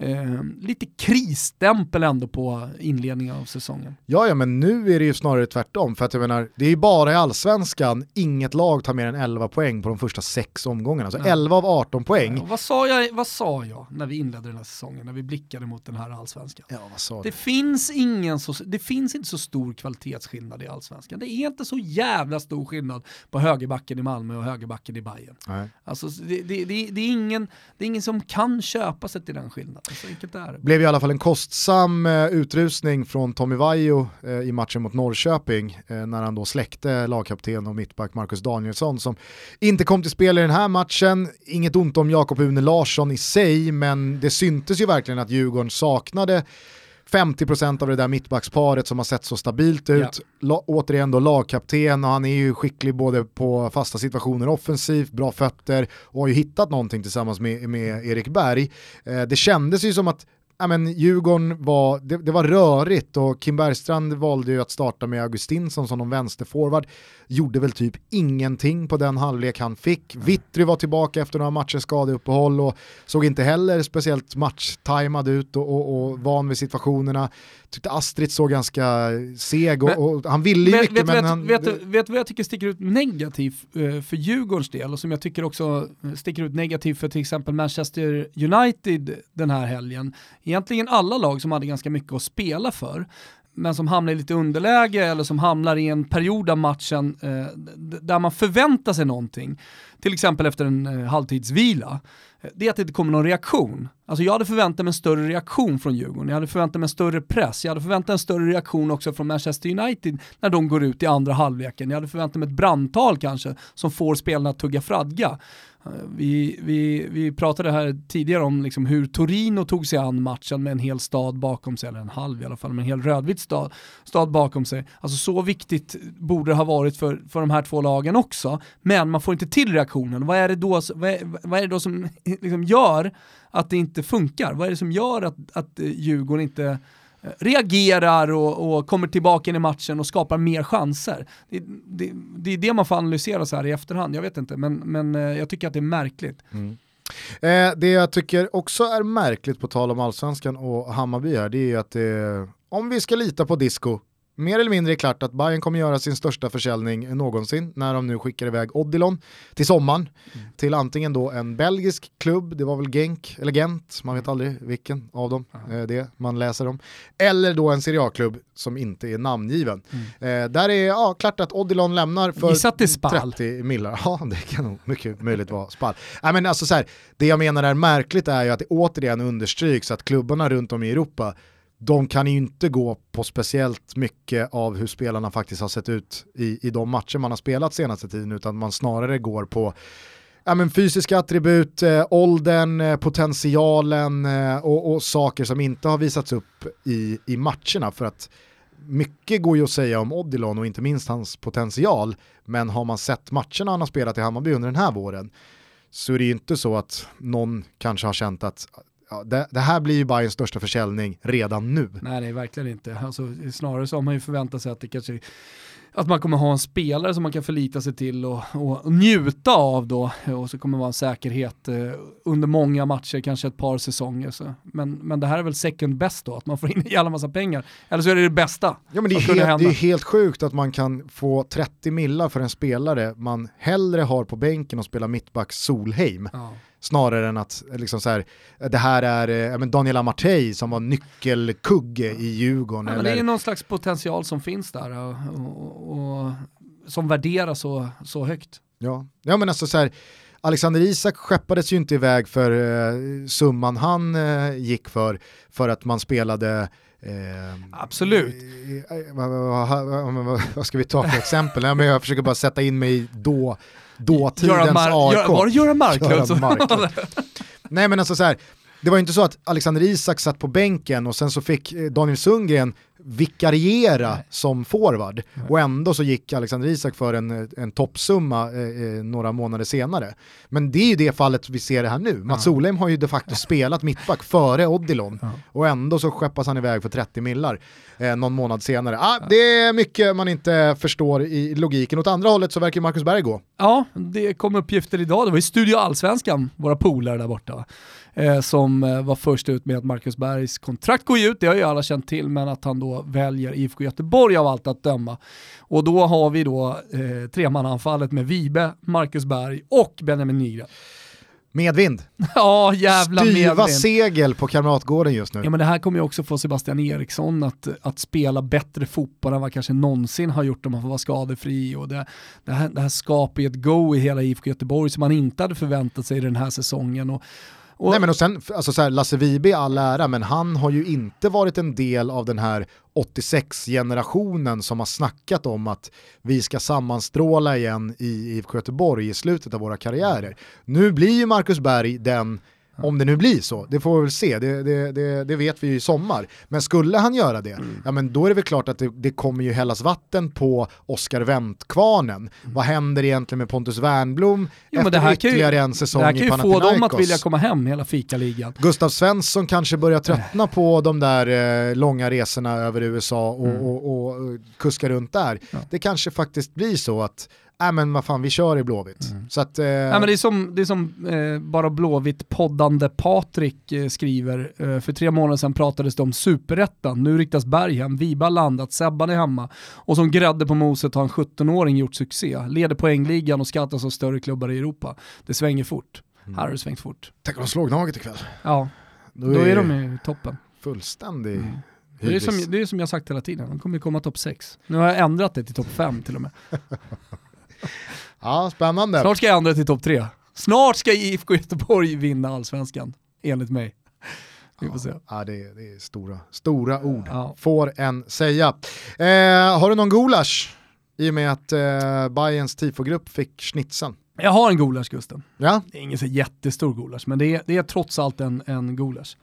eh, lite krisstämpel ändå på inledningen av säsongen. Ja, ja, men nu är det ju snarare tvärtom. För att jag menar, det är ju bara i allsvenskan inget lag tar mer än 11 poäng på de första sex omgångarna. Så ja. 11 av 18 poäng. Ja, vad, sa jag, vad sa jag när vi inledde den här säsongen, när vi blickade mot den här allsvenskan? Ja, vad sa det, finns ingen så, det finns inte så stor kvalitetsskillnad i allsvenskan. Det är inte så jävla stor skillnad på högerbacken i Malmö och högerbacken i Bayern. Nej. Alltså, det, det, det, det, är ingen, det är ingen som kan köpa sig till den skillnaden. Alltså, det. Blev i alla fall en kostsam eh, utrustning från Tommy Vaiho eh, i matchen mot Norrköping eh, när han då släckte lagkapten och mittback Marcus Danielsson som inte kom till spel i den här matchen. Inget ont om Jakob Une Larsson i sig, men det syntes ju verkligen att Djurgården saknade 50% av det där mittbacksparet som har sett så stabilt ut. Ja. återigen då lagkapten och han är ju skicklig både på fasta situationer offensivt, bra fötter och har ju hittat någonting tillsammans med, med Erik Berg. Eh, det kändes ju som att ja, men Djurgården var, det, det, var rörigt och Kim Bergstrand valde ju att starta med Augustinsson som någon vänsterforward. Gjorde väl typ ingenting på den halvlek han fick. Vittry var tillbaka efter några matchers skadeuppehåll och såg inte heller speciellt matchtajmad ut och, och, och van vid situationerna tyckte Astrid såg ganska seg och, men, och han ville ju mycket vet, men vet, han... Vet, vet vad jag tycker sticker ut negativt uh, för Djurgårdens del och som jag tycker också sticker ut negativt för till exempel Manchester United den här helgen. Egentligen alla lag som hade ganska mycket att spela för men som hamnar i lite underläge eller som hamnar i en period av matchen eh, där man förväntar sig någonting, till exempel efter en eh, halvtidsvila, eh, det är att det inte kommer någon reaktion. Alltså jag hade förväntat mig en större reaktion från Djurgården, jag hade förväntat mig en större press, jag hade förväntat mig en större reaktion också från Manchester United när de går ut i andra halvleken. Jag hade förväntat mig ett brandtal kanske som får spelarna att tugga fradga. Vi, vi, vi pratade här tidigare om liksom hur Torino tog sig an matchen med en hel stad bakom sig, eller en halv i alla fall, med en hel rödvit stad, stad bakom sig. Alltså så viktigt borde det ha varit för, för de här två lagen också, men man får inte till reaktionen. Vad är det då, vad är, vad är det då som liksom gör att det inte funkar? Vad är det som gör att, att eh, Djurgården inte reagerar och, och, kommer tillbaka in i matchen och skapar mer chanser. Det, det, det, är det man får analysera så här i efterhand, jag vet inte, men, men eh, jag tycker att det är märkligt. Mm. Eh, det jag tycker också är märkligt på tal om allsvenskan och Hammarby här, det är att eh, om vi ska lita på disco mer eller mindre klart att Bayern kommer göra sin största försäljning någonsin när de nu skickar iväg Odilon till sommaren mm. till antingen då en belgisk klubb, det var väl Genk eller Gent, man vet aldrig vilken av dem mm. det man läser om, eller då en Serie A-klubb som inte är namngiven. Mm. Eh, där är ja, klart att Odilon lämnar för 30 millar. Ja, det kan nog mycket möjligt vara Spall. Nej, men alltså så här, det jag menar är märkligt är ju att det återigen understryks att klubbarna runt om i Europa de kan ju inte gå på speciellt mycket av hur spelarna faktiskt har sett ut i, i de matcher man har spelat senaste tiden, utan man snarare går på ja, men fysiska attribut, eh, åldern, eh, potentialen eh, och, och, saker som inte har visats upp i, i matcherna. För att mycket går ju att säga om Odilon och inte minst hans potential, men har man sett matcherna han har spelat i Hammarby under den här våren så är det ju inte så att någon kanske har känt att ja, det, det, här blir ju Bayerns största försäljning redan nu. Nej, nej verkligen inte. Alltså, snarare så har man ju förväntat sig att det kanske att man kommer ha en spelare som man kan förlita sig till och, och, njuta av då och så kommer det vara en säkerhet eh, under många matcher, kanske ett par säsonger. Så. Men, men det här är väl second best då, att man får in en jävla massa pengar. Eller så är det det bästa. Ja, men det, är helt, det är helt sjukt att man kan få 30 millar för en spelare man hellre har på bänken och spela mittback Solheim. Ja snarare än att liksom så här, det här är äh, Daniel Amartey som var nyckelkugge i Djurgården. Ja, eller... Det är någon slags potential som finns där och, och, och som värderas så, så högt. Ja. ja, men alltså så här, Alexander Isak skeppades ju inte iväg för eh, summan han eh, gick för, för att man spelade Eh, Absolut. Eh, vad, vad, vad, vad, ska vi ta för exempel? jag försöker bara sätta in mig i då, dåtidens Mar AIK. Var det Göran Marklund? Göran Marklund. Nej men alltså så här, det var inte så att Alexander Isak satt på bänken och sen så fick eh, Daniel Sundgren vikariera Nej. som forward Nej. och ändå så gick Alexander Isak för en, en toppsumma eh, eh, några månader senare. Men det är ju det fallet vi ser det här nu. Mats ja. Solheim har ju de facto spelat mittback före Odilon ja. och ändå så skeppas han iväg för 30 millar eh, någon månad senare. Ah, ja. Det är mycket man inte förstår i logiken. Åt andra hållet så verkar Marcus Berg gå. Ja, det kom uppgifter idag. Det var i Studio Allsvenskan, våra polare där borta eh, som eh, var först ut med att Marcus Bergs kontrakt går ut, det har ju alla känt till, men att han då väljer IFK Göteborg av allt att döma. Och då har vi då eh, tremananfallet med Vibe, Marcus Berg och Benjamin Nygren. Medvind. Ja, jävla Styva medvind. segel på Kamratgården just nu. Ja men det här kommer ju också få Sebastian Eriksson att, att spela bättre fotboll än vad kanske någonsin har gjort om man får vara skadefri. Och det, det, här, det här skapar ju ett go i hela IFK Göteborg som man inte hade förväntat sig den här säsongen. Och, och, Nej men och sen, alltså så här, Lasse Vibe all ära, men han har ju inte varit en del av den här 86-generationen som har snackat om att vi ska sammanstråla igen i IFK Göteborg i slutet av våra karriärer. Nu blir ju Marcus Berg den om det nu blir så, det får vi väl se, det, det, det, det vet vi ju i sommar. Men skulle han göra det, mm. ja men då är det väl klart att det, kommer ju hällas vatten på Oskar Wendt-kvarnen. Mm. Vad händer egentligen med Pontus Wernbloom jo, efter det här ytterligare ju, en säsong i Panathinaikos? Det här kan ju få dem att vilja komma hem, hela fikaligan. Gustav Svensson kanske börjar tröttna på de där eh, långa resorna över USA och, mm. och, och, och kuska runt där. Ja. Det kanske faktiskt blir så att nej men vad fan vi kör i Blåvitt. Mm. Så att, eh... nej, men det är som, det är som eh, bara Blåvitt-poddande Patrik eh, skriver, eh, för tre månader sedan pratades det om superettan, nu riktas Berg hem, Viba landat, Sebban är hemma och som grädde på moset har en 17-åring gjort succé, leder poängligan och skattas av större klubbar i Europa. Det svänger fort. Mm. Här har det svängt fort. Tänk om de slår Gnaget ikväll. Ja, då, då är, är de i toppen. Fullständig mm Det är, som, det är som jag sagt hela tiden, de kommer komma topp 6. Nu har jag ändrat det till topp 5 till och med. ja, spännande. Snart ska jag ändra till topp 3. Snart ska IFK Göteborg vinna allsvenskan, enligt mig. Vi får se. Ja, det, är, det är stora, stora ord, ja. får en säga. Eh, har du någon gulasch i och med att eh, Bayerns tifogrupp fick schnitzeln? Jag har en gulasch Gusten. Ja? Det är ingen så jättestor gulasch, men det är, det är trots allt en, en gulasch.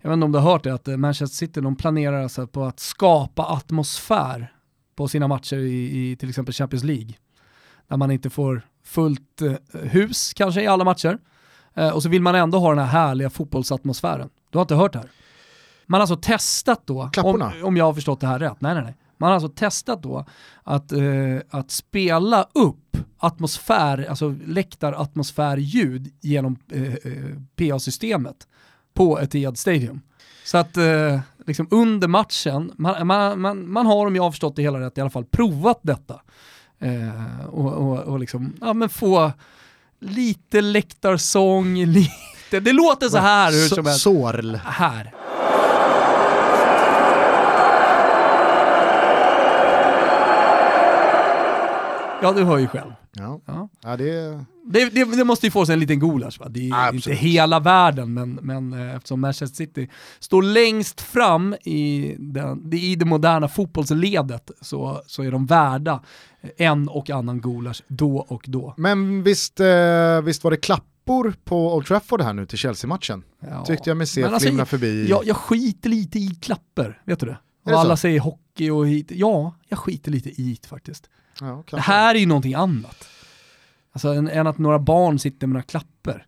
Jag vet inte om du har hört det, att eh, Manchester City de planerar alltså på att skapa atmosfär på sina matcher i, i till exempel Champions League. Där man inte får fullt eh, hus kanske i alla matcher. Eh, och så vill man ändå ha den här härliga fotbollsatmosfären. Du har inte hört det här? Man har alltså testat då, om, om, jag har förstått det här rätt, nej nej nej. Man har alltså testat då att, eh, att spela upp atmosfär, alltså läktaratmosfärljud genom eh, eh PA-systemet på Etihad Stadium. Så att eh, liksom under matchen, man, man, man, man, har om jag har förstått det hela rätt i alla fall provat detta. Eh, och, och, och liksom, ja men få lite läktarsång, lite, det låter så här hur som helst. Sorl. Här. Ja, du hör ju själv. Ja. Ja. ja det... Det, det, det, måste ju få sig en liten gulasch. Va? Det är Absolut. inte hela världen, men, men eh, eftersom Manchester City står längst fram i, den, i det moderna fotbollsledet så, så är de värda en och annan gulasch då och då. Men visst, eh, visst var det klappor på Old Trafford här nu till Chelsea-matchen? Ja. Tyckte jag mig se alltså, flimra förbi. Jag, jag skiter lite i klapper, vet du det? Och alla så? säger hockey och hit. Ja, jag skiter lite i det faktiskt. Ja, det här är ju någonting annat. Alltså än, än, att några barn sitter med några klapper.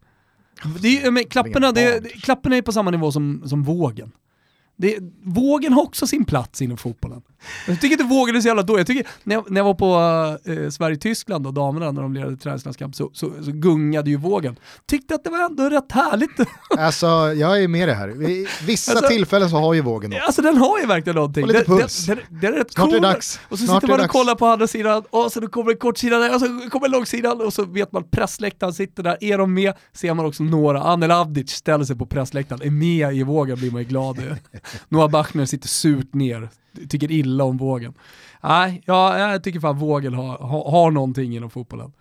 Det är, men klapporna, det, klapporna är på samma nivå som, som vågen. Det, vågen har också sin plats inom fotbollen. Jag tycker inte vågen är så jävla dålig. Jag tycker, när, jag, när jag var på eh, Sverige-Tyskland och damerna när de lirade träningslandskamp så, så, så, gungade ju vågen. Tyckte att det var ändå rätt härligt. Alltså jag är med det här. I vissa alltså, tillfällen så har ju vågen något. Alltså den har ju verkligen någonting. Och lite puls. Det, det, det, är rätt Snart cool. är det dags. Och så Snart sitter man och kollar på andra sidan och så kommer en kortsida där och så kommer långsidan och så vet man pressläktaren sitter där. Är de med ser man också några. Anel Avdic ställer sig på pressläktaren, är med i vågen blir man ju glad. Noah Bachner sitter surt ner, tycker illa om vågen. Nej, ja, jag tycker fan vågen har, har, har någonting inom fotbollen.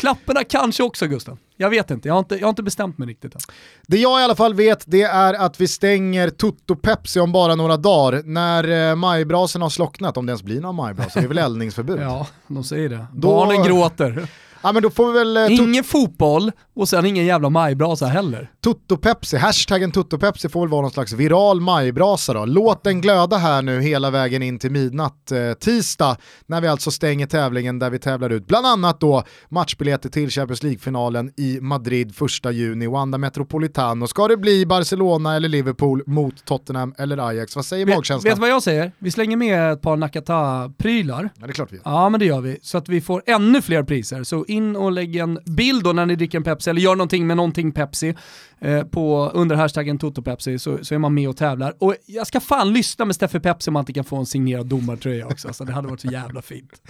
Klapparna kanske också Gusten. Jag vet inte, jag har inte, jag har inte bestämt mig riktigt än. Det jag i alla fall vet det är att vi stänger Toto Pepsi om bara några dagar. När eh, majbrasen har slocknat, om det ens blir några majbrasor, det är väl eldningsförbud? ja, de säger det. Då... Barnen gråter. Ja, men då får vi väl, eh, ingen fotboll och sen ingen jävla majbrasa heller. Tutto Pepsi, hashtaggen Tutto Pepsi får väl vara någon slags viral majbrasa då. Låt den glöda här nu hela vägen in till midnatt eh, tisdag när vi alltså stänger tävlingen där vi tävlar ut bland annat då matchbiljetter till Champions League-finalen i Madrid 1 juni, Wanda Metropolitano. Ska det bli Barcelona eller Liverpool mot Tottenham eller Ajax? Vad säger magkänslan? Vet du vad jag säger? Vi slänger med ett par Nakata-prylar. Ja det är klart vi gör. Ja men det gör vi, så att vi får ännu fler priser. Så in och lägg en bild då när ni dricker en Pepsi, eller gör någonting med någonting Pepsi, eh, på, under hashtaggen TotoPepsi så, så är man med och tävlar. Och jag ska fan lyssna med Steffe Pepsi om man inte kan få en signerad domartröja också, så det hade varit så jävla fint.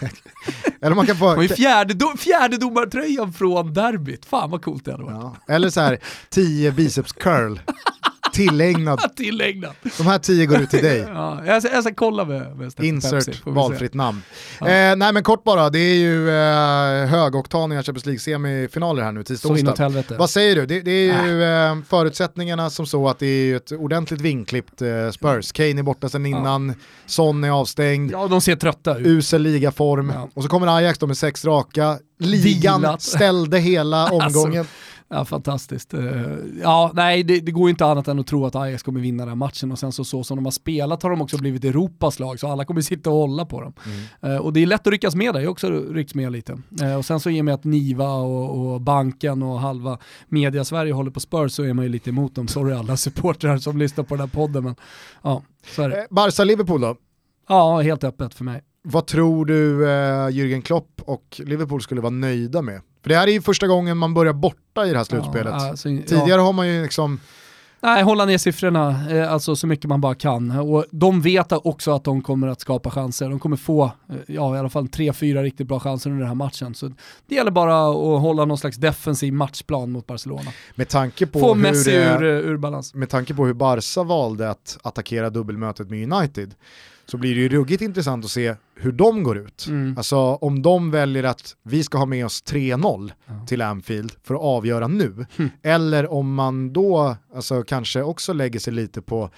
eller man kan få... fjärde, do, fjärde domartröjan från derbyt, fan vad coolt det hade varit. Ja. Eller så här, 10 biceps curl. Tillägnad. Tillägnad. De här tio går ut till dig. ja, jag, ska, jag ska kolla med, med Insert Pepsi, valfritt namn. Ja. Eh, nej men kort bara, det är ju eh, högoktaniga Champions League-semifinaler här nu tisdag onsdag. Vad säger du? Det, det är ju äh. eh, förutsättningarna som så att det är ett ordentligt vingklippt eh, Spurs. Kane är borta sedan innan, ja. Son är avstängd. Ja, de ser trötta ut. Usel ligaform. Ja. Och så kommer Ajax då med sex raka. Ligan Dilat. ställde hela alltså, omgången. Alltså, Ja, fantastiskt. Eh, ja, nej, det, det går inte annat än att tro att Ajax kommer vinna den matchen och sen så, så som de har spelat har de också blivit Europas lag, så alla kommer sitta och hålla på dem. Mm. Uh, och det är lätt att ryckas med där, jag har också ryckts med lite. Uh, och sen så i och med att Niva och, och banken och halva media-Sverige håller på Spurs så är man ju lite emot dem. Sorry alla supportrar som lyssnar på den här podden, men ja, så är det. Barca-Liverpool då? Ja, helt öppet för mig. Vad tror du eh, Jürgen Klopp och Liverpool skulle vara nöjda med? För det här är ju första gången man börjar borta i det här slutspelet. Ja, alltså, Tidigare ja. har man ju liksom Nej, hålla ner siffrorna eh, alltså så mycket man bara kan. Och de vet också att de kommer att skapa chanser. De kommer få eh, ja, i alla fall tre, fyra riktigt bra chanser under den här matchen. Så det gäller bara att hålla någon slags defensiv matchplan mot Barcelona. Med tanke på få hur, Messi ur, ur balans. Med tanke på hur Barca valde att attackera dubbelmötet med United så blir det ju ruggigt intressant att se hur de går ut. Mm. Alltså om de väljer att vi ska ha med oss 3-0 ja. till Anfield för att avgöra nu, mm. eller om man då alltså, kanske också lägger sig lite på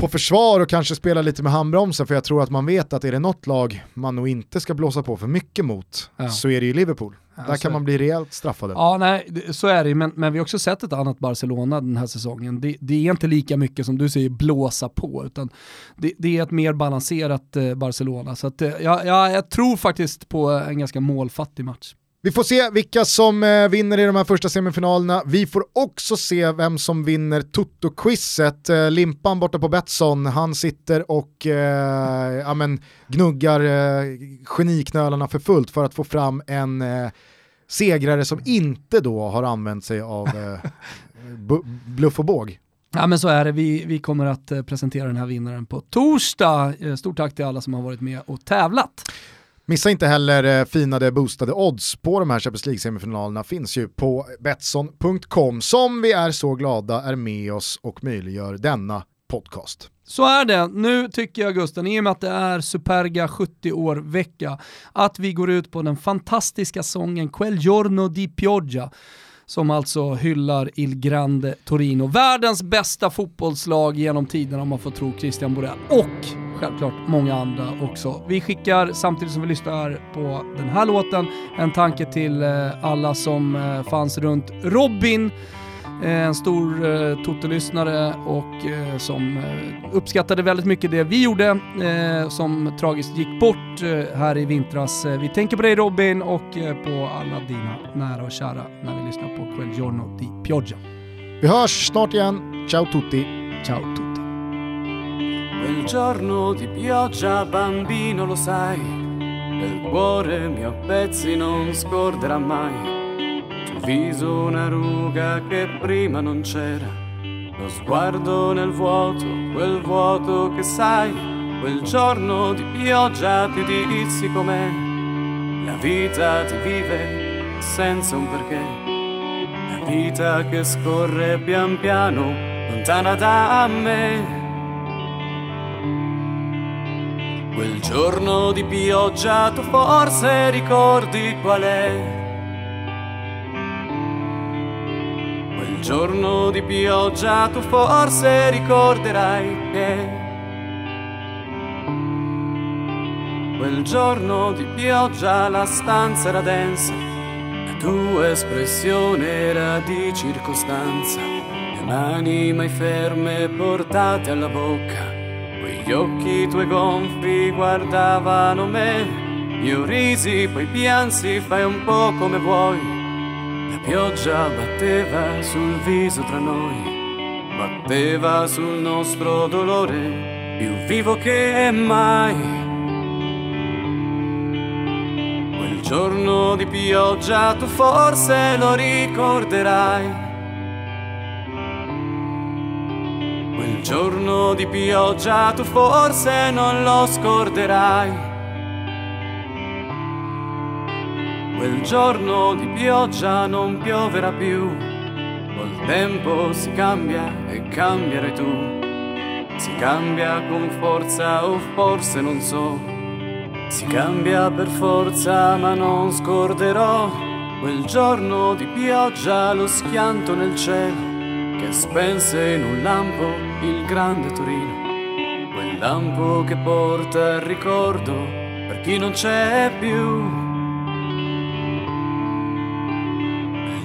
på försvar och kanske spela lite med handbromsen för jag tror att man vet att är det något lag man nog inte ska blåsa på för mycket mot ja. så är det ju Liverpool. Där kan man bli rejält straffade. Ja, nej, så är det men, men vi har också sett ett annat Barcelona den här säsongen. Det, det är inte lika mycket som du säger blåsa på, utan det, det är ett mer balanserat eh, Barcelona. Så att, eh, ja, ja, jag tror faktiskt på en ganska målfattig match. Vi får se vilka som eh, vinner i de här första semifinalerna. Vi får också se vem som vinner Toto-quizet. Eh, Limpan borta på Betsson, han sitter och eh, ja, men, gnuggar eh, geniknölarna för fullt för att få fram en eh, segrare som inte då har använt sig av eh, bluff och båg. Ja men så är det, vi, vi kommer att eh, presentera den här vinnaren på torsdag. Stort tack till alla som har varit med och tävlat. Missa inte heller eh, finade boostade odds på de här Champions League-semifinalerna finns ju på Betsson.com som vi är så glada är med oss och möjliggör denna podcast. Så är det. Nu tycker jag Gusten, i och med att det är Superga 70 år vecka, att vi går ut på den fantastiska sången Quel giorno di pioggia som alltså hyllar Il Grande Torino. Världens bästa fotbollslag genom tiderna om man får tro Christian Borell. Och självklart många andra också. Vi skickar samtidigt som vi lyssnar på den här låten en tanke till eh, alla som eh, fanns runt Robin en stor eh, Toto-lyssnare och eh, som eh, uppskattade väldigt mycket det vi gjorde, eh, som tragiskt gick bort eh, här i vintras. vi tänker på dig Robin och på alla dina nära och kära när vi lyssnar på Quel Giorno di Pioggia. Vi hörs snart igen. Ciao tutti. Ciao tutti. Quel giorno di pioggia bambino lo sai, il cuore mio pezzi non scorderà mai viso una ruga che prima non c'era, lo sguardo nel vuoto, quel vuoto che sai, quel giorno di pioggia ti dissi com'è, la vita ti vive senza un perché, la vita che scorre pian piano, lontana da me. Quel giorno di pioggia tu forse ricordi qual è giorno di pioggia tu forse ricorderai che quel giorno di pioggia la stanza era densa, la tua espressione era di circostanza, le mani mai ferme portate alla bocca, quegli occhi tuoi gonfi guardavano me. Io risi, poi piansi, fai un po' come vuoi pioggia batteva sul viso tra noi, batteva sul nostro dolore, più vivo che mai. Quel giorno di pioggia tu forse lo ricorderai. Quel giorno di pioggia tu forse non lo scorderai. Quel giorno di pioggia non pioverà più, col tempo si cambia e cambierai tu. Si cambia con forza o forse non so, si cambia per forza ma non scorderò quel giorno di pioggia lo schianto nel cielo che spense in un lampo il grande Torino, quel lampo che porta il ricordo per chi non c'è più.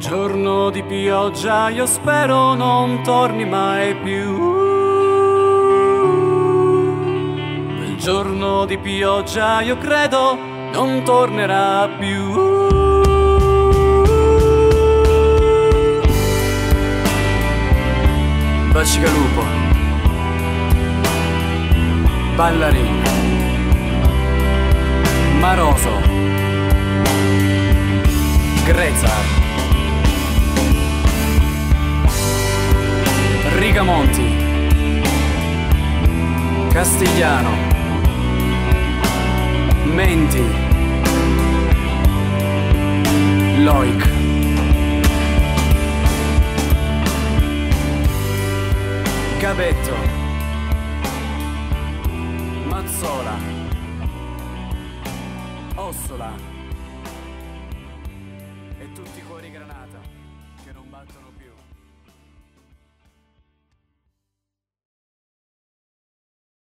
Giorno di pioggia io spero non torni mai più. Quel giorno di pioggia io credo non tornerà più. Bacigalupo Ballarin Maroso Grezar Piemonti, Castigliano, Menti, Loic. Gabetto, Mazzola, Ossola.